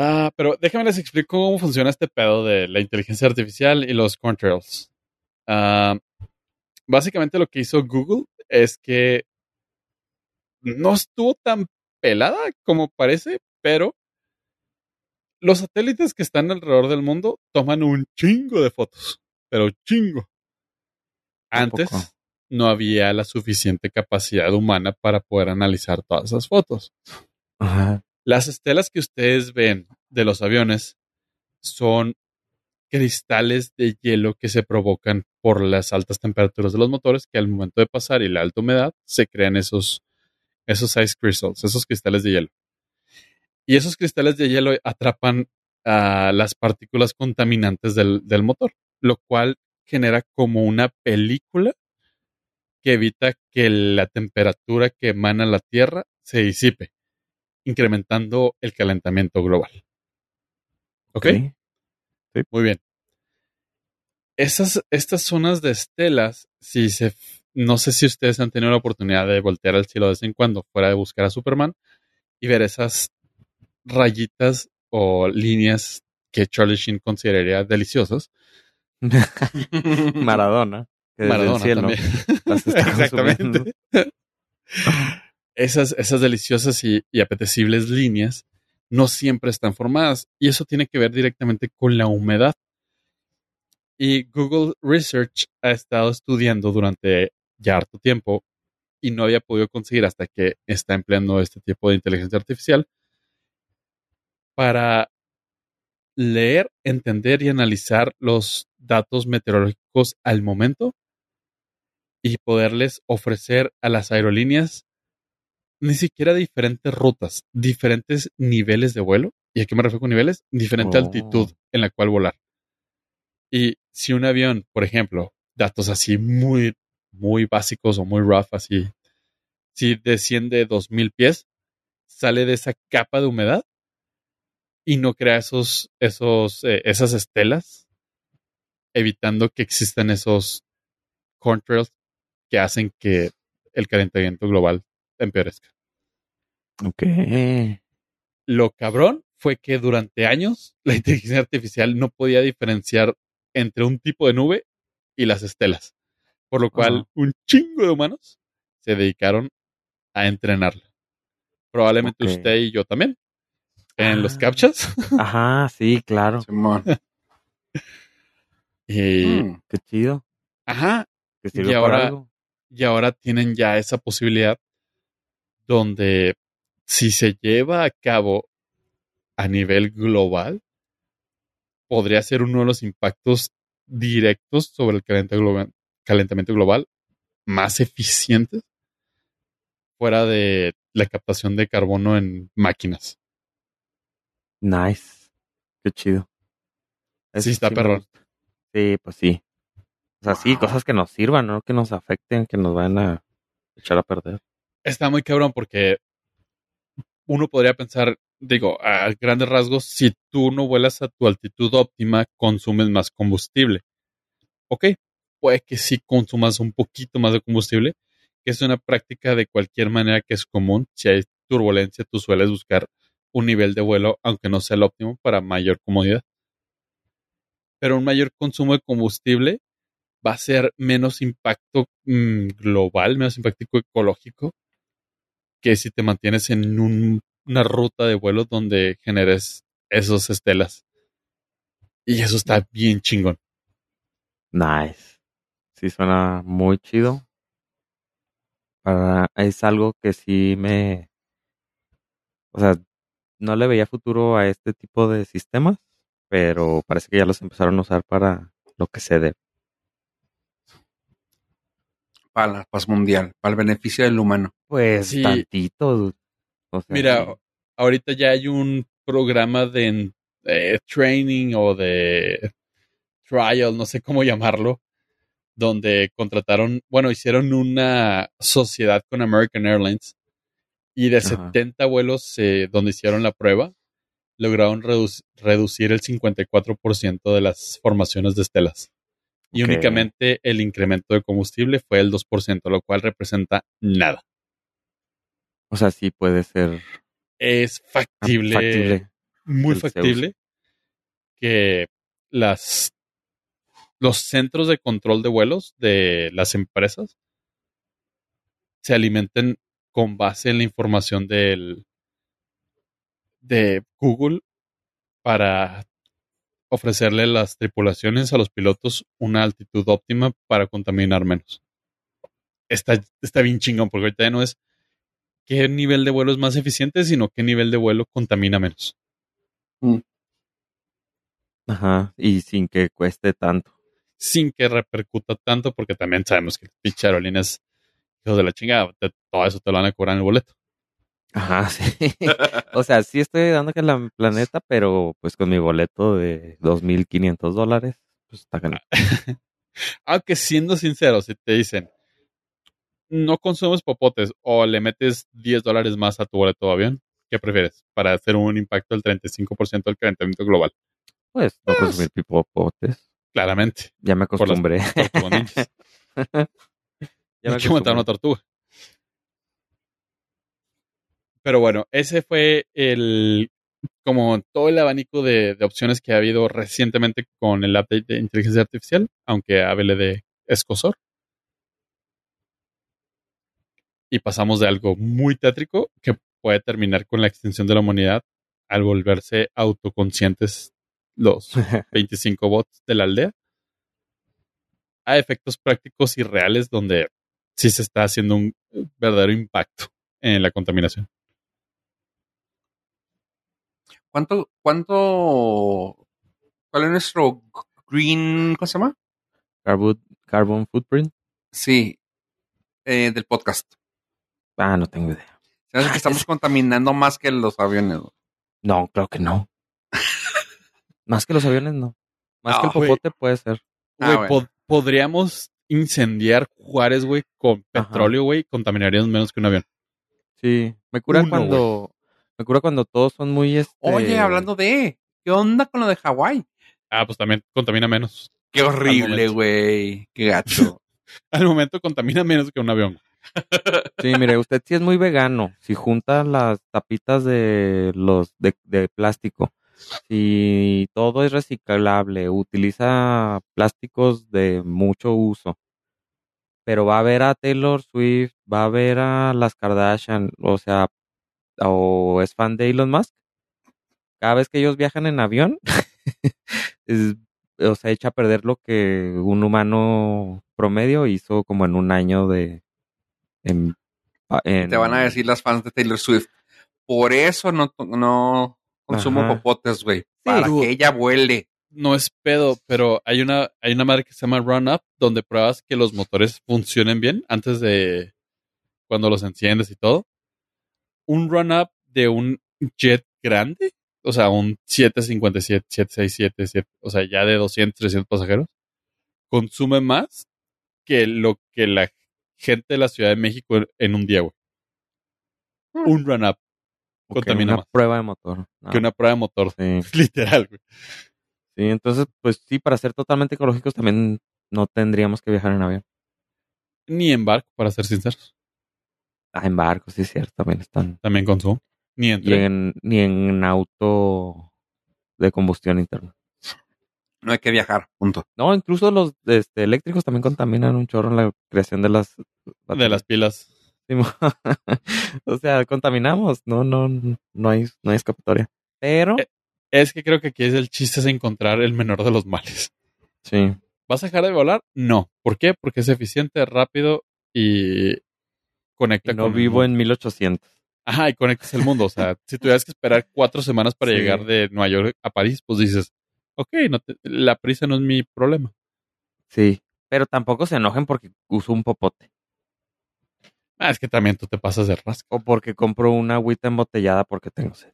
Ah, pero déjame les explico cómo funciona este pedo de la inteligencia artificial y los contrails. Ah, básicamente lo que hizo Google es que no estuvo tan pelada como parece, pero los satélites que están alrededor del mundo toman un chingo de fotos, pero chingo. ¿A Antes no había la suficiente capacidad humana para poder analizar todas esas fotos. Las estelas que ustedes ven de los aviones son cristales de hielo que se provocan por las altas temperaturas de los motores que al momento de pasar y la alta humedad se crean esos, esos ice crystals, esos cristales de hielo. Y esos cristales de hielo atrapan a las partículas contaminantes del, del motor, lo cual genera como una película que evita que la temperatura que emana la Tierra se disipe, incrementando el calentamiento global. ¿Ok? Ok. Muy bien. Esas, estas zonas de estelas, si se, no sé si ustedes han tenido la oportunidad de voltear al cielo de vez en cuando, fuera de buscar a Superman, y ver esas rayitas o líneas que Charlie Sheen consideraría deliciosas. Maradona. que desde el Maradona cielo también. Exactamente. Esas, esas deliciosas y, y apetecibles líneas no siempre están formadas y eso tiene que ver directamente con la humedad. Y Google Research ha estado estudiando durante ya harto tiempo y no había podido conseguir hasta que está empleando este tipo de inteligencia artificial para leer, entender y analizar los datos meteorológicos al momento y poderles ofrecer a las aerolíneas ni siquiera diferentes rutas, diferentes niveles de vuelo. ¿Y a qué me refiero con niveles? Diferente Oh. altitud en la cual volar. Y si un avión, por ejemplo, datos así muy, muy básicos o muy rough, así, si desciende 2000 pies, sale de esa capa de humedad y no crea esos, esos, eh, esas estelas, evitando que existan esos contrails que hacen que el calentamiento global empeorezca. Ok. Lo cabrón fue que durante años la inteligencia artificial no podía diferenciar entre un tipo de nube y las estelas, por lo cual un chingo de humanos se dedicaron a entrenarla. Probablemente usted y yo también. En los Ah. captchas. Ajá, sí, claro. Simón. y, Mm. Qué chido. Ajá. Que Y ahora- algo. y ahora tienen ya esa posibilidad donde si se lleva a cabo a nivel global, podría ser uno de los impactos directos sobre el calentamiento global más eficientes fuera de la captación de carbono en máquinas. Nice. Qué chido. Sí, está perrón. gusta. Sí, pues sí. O sea, sí, cosas que nos sirvan, no que nos afecten, que nos van a echar a perder. Está muy cabrón porque uno podría pensar, digo, a grandes rasgos, si tú no vuelas a tu altitud óptima, consumes más combustible. Ok, puede que sí consumas un poquito más de combustible, que es una práctica de cualquier manera que es común. Si hay turbulencia, tú sueles buscar un nivel de vuelo, aunque no sea el óptimo, para mayor comodidad. Pero un mayor consumo de combustible va a ser menos impacto mm, global, menos impacto ecológico, que si te mantienes en un- una ruta de vuelo donde generes esos estelas. Y eso está bien chingón. Nice. Sí, suena muy chido. Para, es algo que sí me. O sea, no le veía futuro a este tipo de sistemas, pero parece que ya los empezaron a usar para lo que se debe. Para la paz mundial, para el beneficio del humano. Pues Sí. tantito. dude. O sea, Mira, ahorita ya hay un programa de eh, training o de trial, no sé cómo llamarlo, donde contrataron, bueno, hicieron una sociedad con American Airlines y de Ajá. 70 vuelos eh, donde hicieron la prueba, lograron reduc- reducir el 54% de las formaciones de estelas. Y únicamente el incremento de combustible fue el 2%, lo cual representa nada. o sea, sí puede ser Es factible, factible. muy factible que las los centros de control de vuelos de las empresas se alimenten con base en la información del de Google para ofrecerle a las tripulaciones a los pilotos una altitud óptima para contaminar menos. Está, está bien chingón porque ahorita ya no es qué nivel de vuelo es más eficiente, sino qué nivel de vuelo contamina menos. Ajá. Y sin que cueste tanto. sin que repercuta tanto, porque también sabemos que pinche aerolíneas, hijos de la chingada, te- todo eso te lo van a cobrar en el boleto. Ajá, sí. o sea, sí estoy ayudando que la planeta, pero pues con mi boleto de 2.500 dólares, pues está ganando. Aunque siendo sincero, si te dicen, no consumes popotes o le metes 10 dólares más a tu boleto de avión, ¿qué prefieres? Para hacer un impacto del 35% del calentamiento global. Pues no Pues- consumir popotes. Claramente. Ya me acostumbré. tortugas ninjas. ya Hay que matar una tortuga. Pero bueno, ese fue el como todo el abanico de, de opciones que ha habido recientemente con el update de inteligencia artificial, aunque hable de escosor. Y pasamos de algo muy tétrico que puede terminar con la extinción de la humanidad al volverse autoconscientes los 25 bots de la aldea a efectos prácticos y reales donde sí se está haciendo un verdadero impacto en la contaminación. ¿Cuánto, cuánto, cuál es nuestro green, ¿cómo se llama? Carbon, carbon footprint. Sí, eh, del podcast. Ah, no tengo idea. Hace que estamos contaminando más que los aviones. güey. No, creo que no. Más que los aviones, no. Más que el Ah, güey. popote puede ser. Ah, Güey, bueno. pod- podríamos incendiar Juárez, güey, con Ajá. petróleo, güey, contaminaríamos menos que un avión. Sí. Me cura Uno, cuando. Me cura cuando todos son muy este. Oye, hablando de, ¿qué onda con lo de Hawái? Ah, pues también contamina menos. Qué horrible, güey. Qué gacho. Al momento contamina menos que un avión. Sí, mire, usted sí es muy vegano. Si junta las tapitas de los de, de plástico, si todo es reciclable, utiliza plásticos de mucho uso, pero va a ver a Taylor Swift, va a ver a las Kardashian, o sea, o es fan de Elon Musk, cada vez que ellos viajan en avión, es- o sea, echa a perder lo que un humano promedio hizo como en un año de... en- en- Te van a decir las fans de Taylor Swift. Por eso no, no consumo Ajá. popotes, güey. Para dude. que ella vuele. No es pedo, pero hay una, hay una madre que se llama Run Up, donde pruebas que los motores funcionen bien antes de cuando los enciendes y todo. Un Run Up de un jet grande, o sea, un 757, 767, siete- o sea, ya de 200, 300 pasajeros, consume más que lo que la gente de la Ciudad de México en- un día, güey. Un Run Up o que contamina una más prueba de motor. ¿no? que una prueba de motor. Sí. Literal, güey. Sí, entonces, pues sí, para ser totalmente ecológicos también no tendríamos que viajar en avión. Ni en barco, para ser sinceros. Ah, en barcos, sí, es cierto, también están. También consumo. Ni en Y tren. en, ni en auto de combustión interna. No hay que viajar, punto. No, incluso los este, eléctricos también contaminan un chorro en la creación de las de las pilas. O sea, contaminamos, no, no, no hay, no hay escapatoria. Pero, Eh. Es que creo que aquí es el chiste es encontrar el menor de los males. sí, ¿Vas a dejar de volar? No. ¿Por qué? Porque es eficiente, rápido y conecta y no con vivo en 1800. Ajá, y conectas el mundo. O sea, si tuvieras que esperar cuatro semanas para Sí. llegar de Nueva York a París, pues dices, ok, no te- la prisa no es mi problema. Sí, pero tampoco se enojen porque uso un popote Ah, es que también tú te pasas de rasca. o porque compro una agüita embotellada porque tengo sed.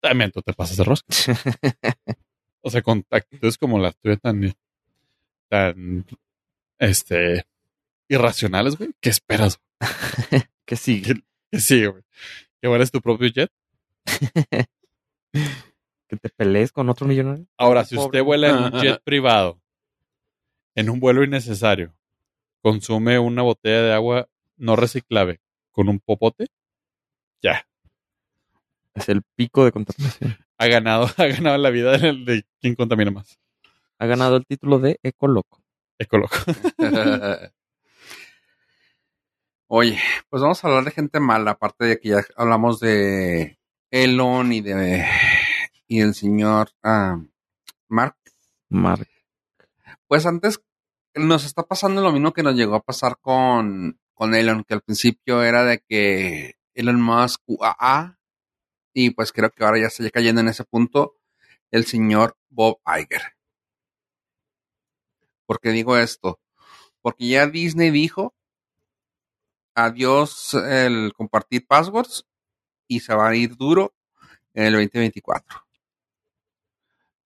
También tú te pasas de rosca. O sea, con actitudes como las tuyas tan, tan, este, irracionales, güey. ¿Qué esperas? que sí, Que sí, güey. Que vueles tu propio jet. que te pelees con otro millonario. Ahora, si Pobre. usted vuela en un jet privado, en un vuelo innecesario, consume una botella de agua no reciclable con un popote, ya. Es el pico de contaminación. Ha ganado, ha ganado la vida de, de quien contamina más. Ha ganado el título de Ecoloco. Ecoloco. Oye, pues vamos a hablar de gente mala, aparte de que ya hablamos de Elon y de y el señor ah, Mark. Mark. Pues antes nos está pasando lo mismo que nos llegó a pasar con, con Elon, que al principio era de que Elon Musk UAA, y pues creo que ahora ya está cayendo en ese punto el señor Bob Iger. ¿Por qué digo esto? Porque ya Disney dijo adiós el compartir passwords y se va a ir duro en el 2024.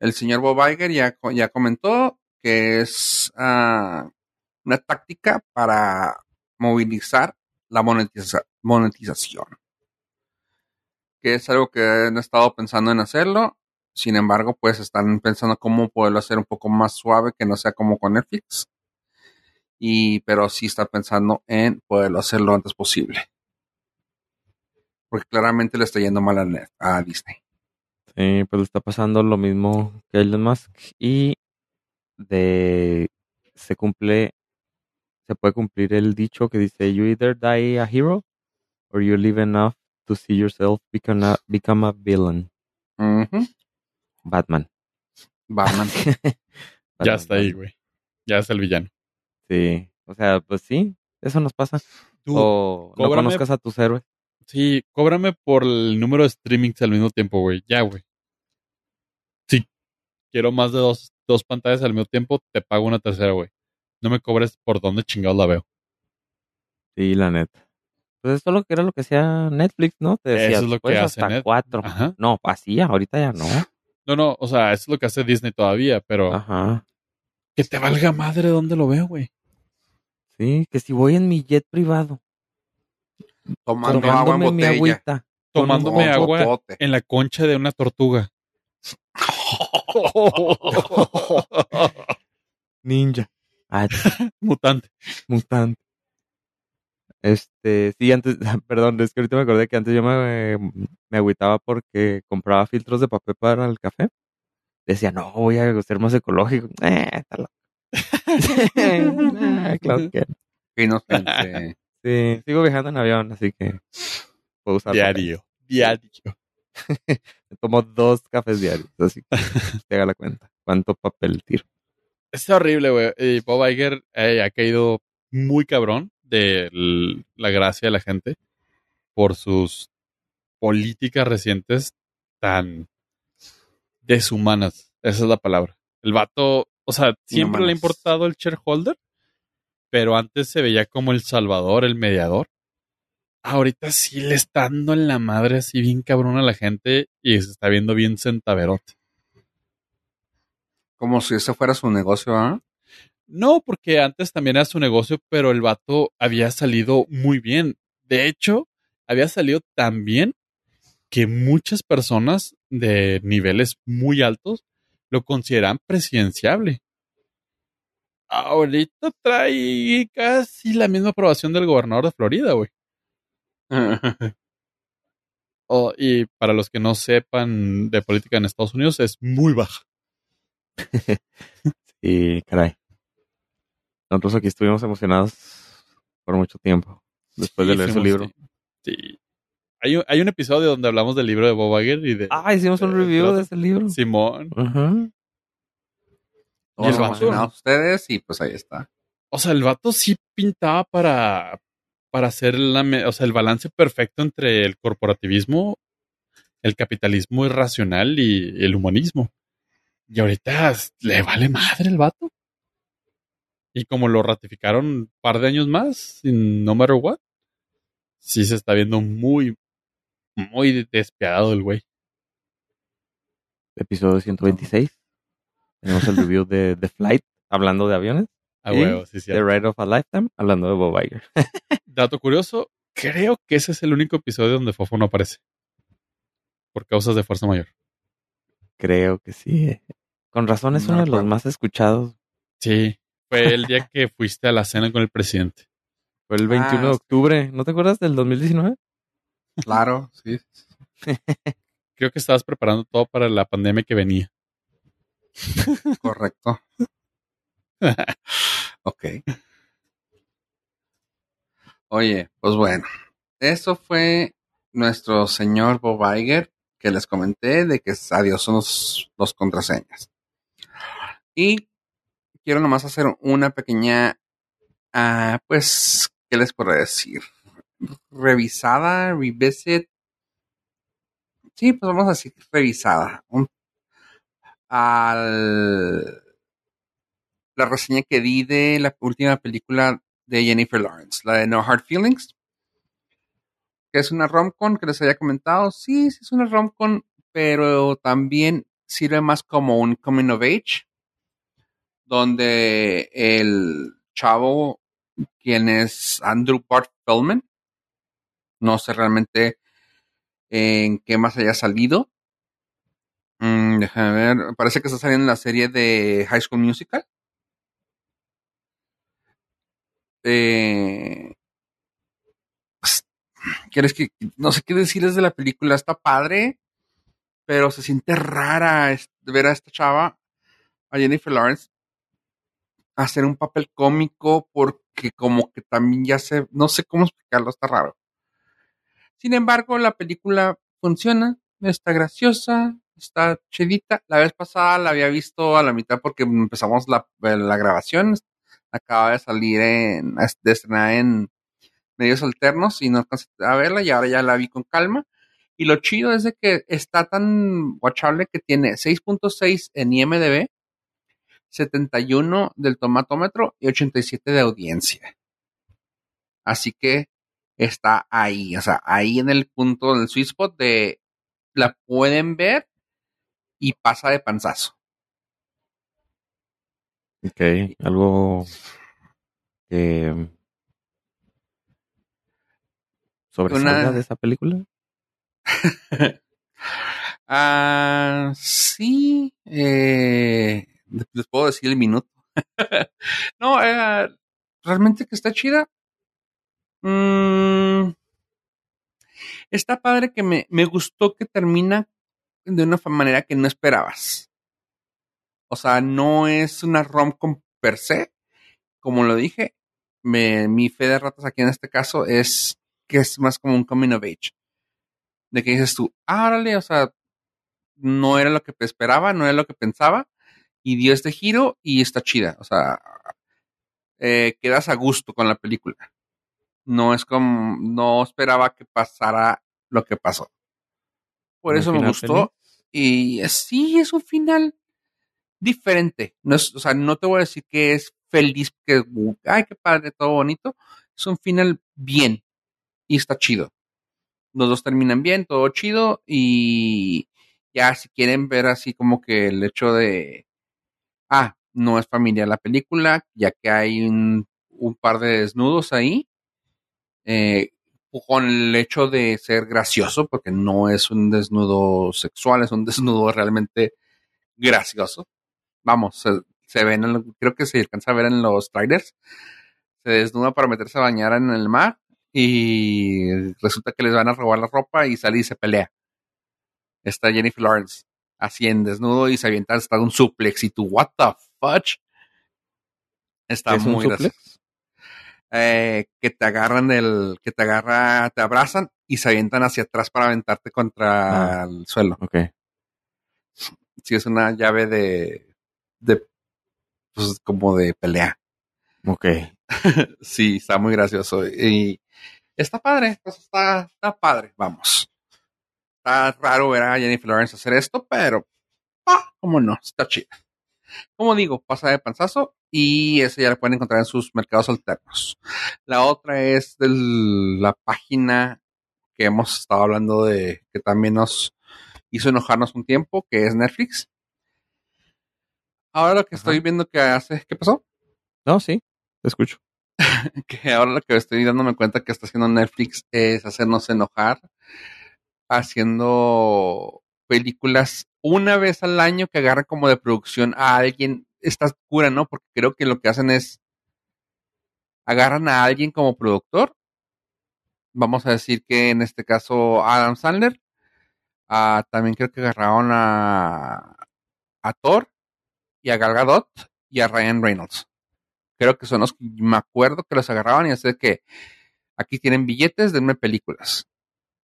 El señor Bob Iger ya, ya comentó que es ah, una táctica para movilizar la monetiza- monetización. Que es algo que han estado pensando en hacerlo. Sin embargo, pues están pensando cómo poderlo hacer un poco más suave, que no sea como con Netflix. Y, pero sí están pensando en poderlo hacer lo antes posible. Porque claramente le está yendo mal a, Net- a Disney. Sí, pues le está pasando lo mismo que a Elon Musk y de se cumple se puede cumplir el dicho que dice you either die a hero or you live enough to see yourself become a, become a villain. Ujú. Batman. Batman. Ya Batman, está ahí, Batman. güey. Ya es el villano. Sí, o sea, pues sí, eso nos pasa. Tú, o no cóbrame- conozcas a tus héroes. Sí, cóbrame por el número de streamings al mismo tiempo, güey. Ya, güey. Si quiero más de dos, dos pantallas al mismo tiempo, te pago una tercera, güey. No me cobres por dónde chingados la veo. Sí, la neta. Pues esto lo que era lo que hacía Netflix, ¿no? Te decía, Eso es lo que "Puedes hace hasta Net- cuatro. Ajá. No, así, ahorita ya no. No, no, o sea, eso es lo que hace Disney todavía, pero Ajá. que te valga madre dónde lo veo, güey. Sí, que si voy en mi jet privado, Tomando agua en tomándome mi agüita. Tomándome Con agua en la concha de una tortuga. Ninja. Ah, Mutante. mutante. Este, sí, antes, perdón, es que ahorita me acordé que antes yo me, me agüitaba porque compraba filtros de papel para el café. Decía, no, voy a ser más ecológico. Eh, está loco. Eh, claro que inocente. Sí, sigo viajando en avión, así que puedo usar. Diario. Diario. Me tomo dos cafés diarios, así que te haga la cuenta. ¿Cuánto papel tiro? Está horrible, güey. Y Bob Iger eh, ha caído muy cabrón de la gracia de la gente por sus políticas recientes tan deshumanas. Esa es la palabra. El vato, o sea, siempre le ha importado el shareholder, pero antes se veía como el salvador, el mediador. Ahorita sí le está dando en la madre así bien cabrón a la gente y se está viendo bien centaverote. Como si ese fuera su negocio, ¿ah? No, porque antes también era su negocio, pero el vato había salido muy bien. De hecho, había salido tan bien que muchas personas de niveles muy altos lo consideran presidenciable. Ahorita trae casi la misma aprobación del gobernador de Florida, güey. Oh, y para los que no sepan de política en Estados Unidos, es muy baja. Y caray. Nosotros aquí estuvimos emocionados por mucho tiempo después de Sí, leer su libro. Sí. Sí. Hay un, hay un episodio donde hablamos del libro de Bob Iger y de Ah, hicimos un review de ese libro. Simón. Ajá. Y el Todos vato, emocionados ustedes y pues ahí está. o sea, el vato sí pintaba para, para hacer la, o sea, el balance perfecto entre el corporativismo, el capitalismo irracional y el humanismo. Y ahorita le vale madre el vato. Y como lo ratificaron un par de años más, no matter what, sí se está viendo muy, muy despiadado el güey. Episodio 126. Tenemos el review de The Flight, hablando de aviones. A Y huevo, sí, sí. The Ride of a Lifetime, hablando de Bob Iger. Dato curioso, creo que ese es el único episodio donde Fofo no aparece. Por causas de fuerza mayor. Creo que sí. Con razón es No uno de los más escuchados. Sí, fue el día que fuiste a la cena con el presidente. Fue el 21 de Ah, octubre. ¿No te acuerdas del 2019? Claro, sí. Creo que estabas preparando todo para la pandemia que venía. Correcto. ok. Oye, pues bueno. Eso fue nuestro señor Bob Iger que les comenté de que adiós son los, los contraseñas. Y quiero nomás hacer una pequeña, ah, pues, ¿qué les puedo decir? Revisada, revisit. Sí, pues vamos a decir revisada. Un- al la reseña que di de la última película de Jennifer Lawrence, la de No Hard Feelings. que es una romcom que les había comentado. Sí, sí es una romcom, pero también sirve más como un coming of age, donde el chavo, quien es Andrew Bart Feldman, no sé realmente en qué más haya salido. Mm, déjame ver, parece que está saliendo en la serie de High School Musical. Eh, pues, ¿Quieres que.? No sé qué decirles de la película. Está padre, pero se siente rara ver a esta chava, a Jennifer Lawrence, hacer un papel cómico porque, como que también ya se. No sé cómo explicarlo, está raro. Sin embargo, la película funciona, está graciosa, está chidita. La vez pasada la había visto a la mitad porque empezamos la, la grabación. Acaba de salir en, de estrenar en medios alternos y no alcancé a verla y ahora ya la vi con calma. Y lo chido es de que está tan watchable que tiene 6.6 en IMDB, 71 del tomatómetro y 87 de audiencia. Así que está ahí, o sea, ahí en el punto del sweet spot de la pueden ver y pasa de panzazo. Ok, algo que sobresalga Una- de esa película. Ah, sí, eh, les puedo decir el minuto. no, eh, realmente que está chida. Mm, está padre que me, me gustó que termina de una manera que no esperabas. O sea, no es una rom-com per se, como lo dije. Me- mi fe de ratas aquí en este caso es que es más como un coming of age. De que dices tú, órale, o sea, no era lo que esperaba, no era lo que pensaba, y dio este giro y está chida. O sea, eh, quedas a gusto con la película. No es como, no esperaba que pasara lo que pasó. Por ¿Un eso me gustó. Y sí, es un final diferente. No es, o sea, no te voy a decir que es feliz, que, ay, qué padre, todo bonito. Es un final bien y está chido. Los dos terminan bien, todo chido y ya si quieren ver así como que el hecho de, ah, no es familiar la película, ya que hay un, un par de desnudos ahí, eh, con el hecho de ser gracioso, porque no es un desnudo sexual, es un desnudo realmente gracioso. Vamos, se, se ven, en lo- creo que se alcanza a ver en los trailers, se desnuda para meterse a bañar en el mar y resulta que les van a robar la ropa y sale y se pelea. Está Jennifer Lawrence así en desnudo y se avienta hasta un suplex y tú, what the fudge? Está ¿Es un muy gracioso. Eh, que te agarran del, que te agarra, te abrazan y se avientan hacia atrás para aventarte contra Ah. el suelo. Ok. Sí, es una llave de, de, pues como de pelea. Ok. sí, está muy gracioso. Y está padre, pues está, está padre, vamos. Está raro ver a Jennifer Lawrence hacer esto, pero, ah, cómo no, está chida. Como digo, pasa de panzazo y eso ya lo pueden encontrar en sus mercados alternos. La otra es de la página que hemos estado hablando de, que también nos hizo enojarnos un tiempo, que es Netflix. Ahora lo que Ajá. estoy viendo que hace, ¿qué pasó? No, sí, te escucho. que ahora lo que estoy dándome cuenta que está haciendo Netflix es hacernos enojar haciendo películas una vez al año que agarran como de producción a alguien. Esta cura, ¿no? Porque creo que lo que hacen es agarran a alguien como productor. Vamos a decir que en este caso Adam Sandler. Ah, también creo que agarraron a, a Thor y a Gal Gadot y a Ryan Reynolds. Creo que son los que me acuerdo que los agarraban y así que aquí tienen billetes, denme películas.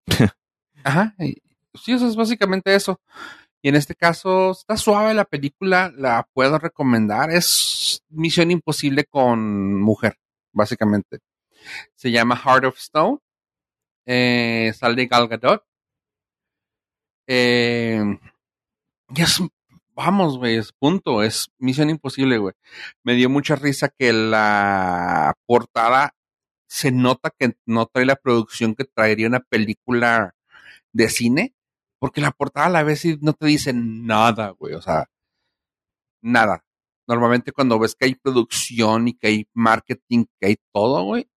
Ajá. y- sí, eso es básicamente eso. Y en este caso está suave la película, la puedo recomendar. Es Misión Imposible con mujer, básicamente. Se llama Heart of Stone. Eh, sale Gal Gadot. Eh, y es, vamos, güey, es punto, es Misión Imposible, güey. Me dio mucha risa que la portada se nota que no trae la producción que traería una película de cine, porque la portada a la vez no te dice nada, güey, o sea, nada. Normalmente cuando ves que hay producción y que hay marketing, que hay todo, güey,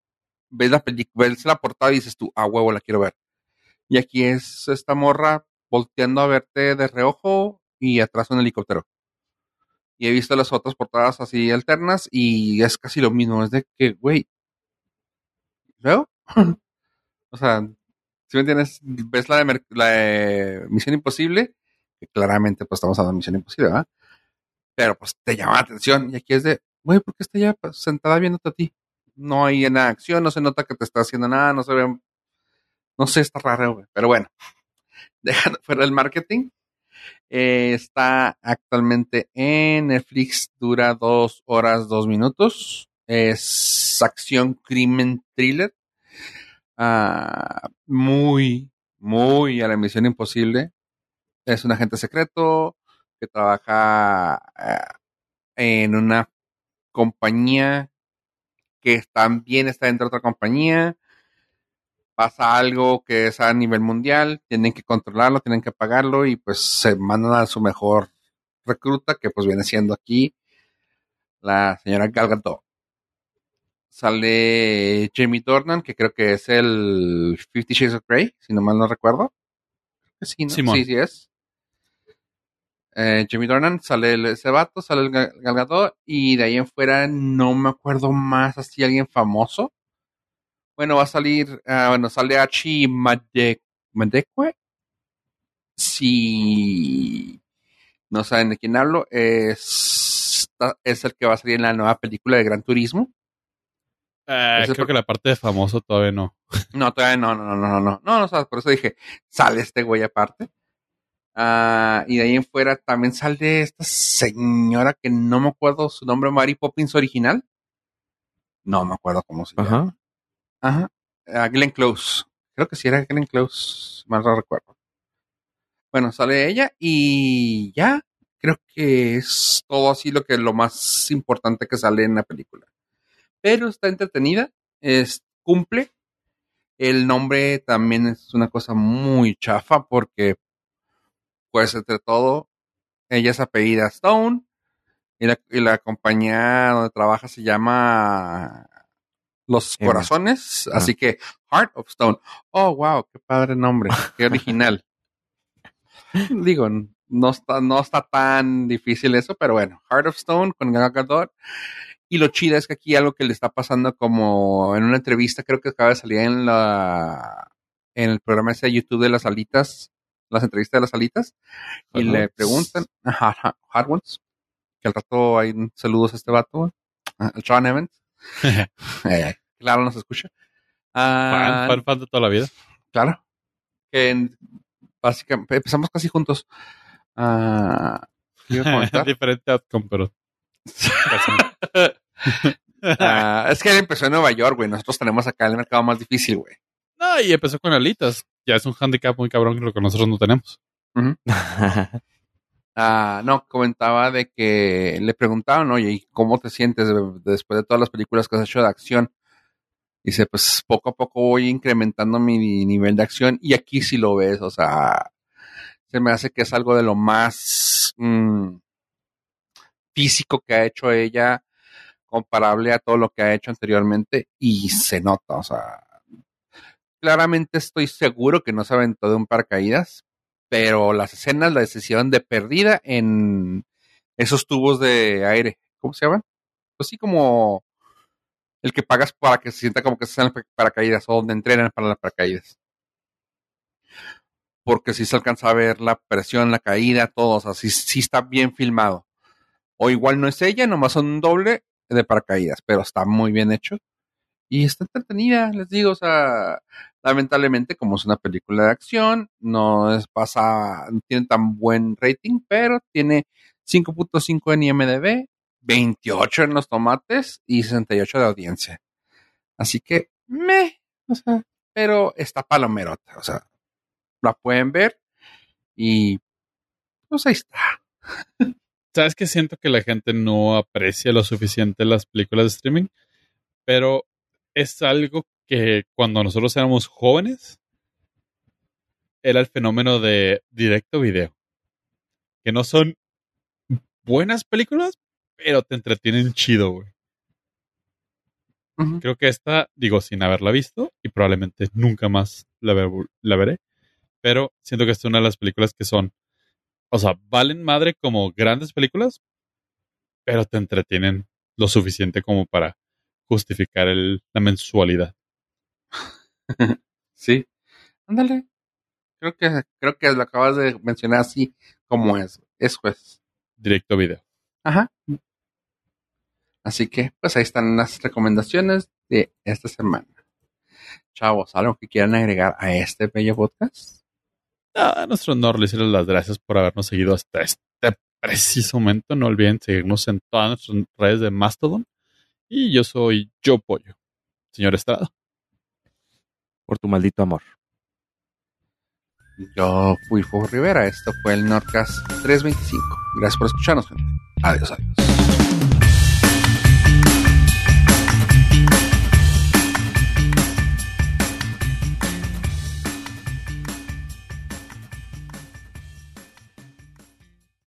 ves la película, ves la portada y dices tú, ah, huevo, la quiero ver. Y aquí es esta morra volteando a verte de reojo y atrás un helicóptero. Y he visto las otras portadas así alternas y es casi lo mismo. Es de que, güey, ¿veo? o sea, si me entiendes, ves la de, la Misión Imposible, que claramente pues estamos hablando de Misión Imposible, ¿verdad? Pero pues te llama la atención y aquí es de, güey, ¿por qué está ya pues, sentada viéndote a ti? No hay en acción, no se nota que te está haciendo nada, no se ve, no sé, está raro, güey. Pero bueno, dejando fuera el marketing, eh, está actualmente en Netflix, dura dos horas, dos minutos. Es acción, crimen, thriller. Ah, muy, muy a la misión imposible. Es un agente secreto que trabaja ah, en una compañía que también está dentro de otra compañía pasa algo que es a nivel mundial, tienen que controlarlo, tienen que pagarlo y pues se mandan a su mejor recluta, que pues viene siendo aquí la señora Gal Sale Jamie Dornan, que creo que es el Fifty Shades of Grey, si no mal no recuerdo. Sí, ¿no? sí, sí es. Eh, Jamie Dornan, sale ese vato, sale el Gal y de ahí en fuera no me acuerdo más así alguien famoso. Bueno, va a salir, uh, bueno, sale Achi Madekwe. Si no saben de quién hablo, es, es el que va a salir en la nueva película de Gran Turismo. Eh, creo que la parte de famoso todavía no. No, todavía no, no, no, no, no, no, no, por eso dije, sale este güey aparte. Uh, y de ahí en fuera también sale esta señora que no me acuerdo su nombre, Mary Poppins original. No me acuerdo cómo se llama. Ajá. A Glenn Close. Creo que sí era Glenn Close, mal no recuerdo. Bueno, sale ella y ya. Creo que es todo así lo que lo más importante que sale en la película. Pero está entretenida, es, cumple. El nombre también es una cosa muy chafa porque, pues, entre todo, ella es apellida Stone y la, y la compañía donde trabaja se llama los corazones, así que Heart of Stone. Oh, wow, qué padre nombre, qué original. Digo, no está, no está tan difícil eso, pero bueno, Heart of Stone con Gal Gadot. Y lo chido es que aquí algo que le está pasando como en una entrevista, creo que acaba de salir en la en el programa ese de YouTube de las alitas, las entrevistas de las alitas, y le preguntan, Hard Ones, que al rato hay saludos a este vato, al John Evans. Eh, claro, nos escucha. fan, fan, fan, de toda la vida. Claro. Que básicamente empezamos casi juntos. Uh, Diferente outcome, pero. Uh, es que él empezó en Nueva York, güey. Nosotros tenemos acá el mercado más difícil, güey. No, y empezó con alitas. Ya es un handicap muy cabrón que lo que nosotros no tenemos. Ah, no, comentaba de que le preguntaban, oye, ¿y cómo te sientes después de todas las películas que has hecho de acción? Dice, pues poco a poco voy incrementando mi nivel de acción y aquí sí lo ves, o sea, se me hace que es algo de lo más mm, físico que ha hecho ella comparable a todo lo que ha hecho anteriormente y se nota, o sea, claramente estoy seguro que no se aventó de un paracaídas, pero las escenas la decisión de perdida en esos tubos de aire. ¿Cómo se llaman? Pues sí, como el que pagas para que se sienta como que se para paracaídas o donde entrenan para las paracaídas. Porque si se alcanza a ver la presión, la caída, todo, o sea, sí, está bien filmado. O igual no es ella, nomás son un doble de paracaídas, pero está muy bien hecho. Y está entretenida, les digo, o sea, Lamentablemente, como es una película de acción, no es pasa, no tiene tan buen rating, pero tiene 5.5 en IMDb, 28 en los tomates y 68 de audiencia. Así que, me, o sea, pero está palomerota, o sea, la pueden ver y pues ahí está. ¿Sabes que siento que la gente no aprecia lo suficiente las películas de streaming? Pero es algo que cuando nosotros éramos jóvenes era el fenómeno de directo video. Que no son buenas películas, pero te entretienen chido, güey. Creo que esta, digo, sin haberla visto, y probablemente nunca más la, ver- la veré, pero siento que esta es una de las películas que son, o sea, valen madre como grandes películas, pero te entretienen lo suficiente como para justificar el- la mensualidad. Sí. Ándale. Creo que, creo que lo acabas de mencionar así como es. Eso es. Directo video. Ajá. Así que, pues ahí están las recomendaciones de esta semana. Chavos, ¿algo que quieran agregar a este bello podcast? A nuestro honor le decirles las gracias por habernos seguido hasta este preciso momento. No olviden seguirnos en todas nuestras redes de Mastodon. Y yo soy Yo Pollo. Señor Estrada. Por tu maldito amor. Yo fui Fuego Rivera. Esto fue el Nordcast 325. Gracias por escucharnos, gente. Adiós, adiós.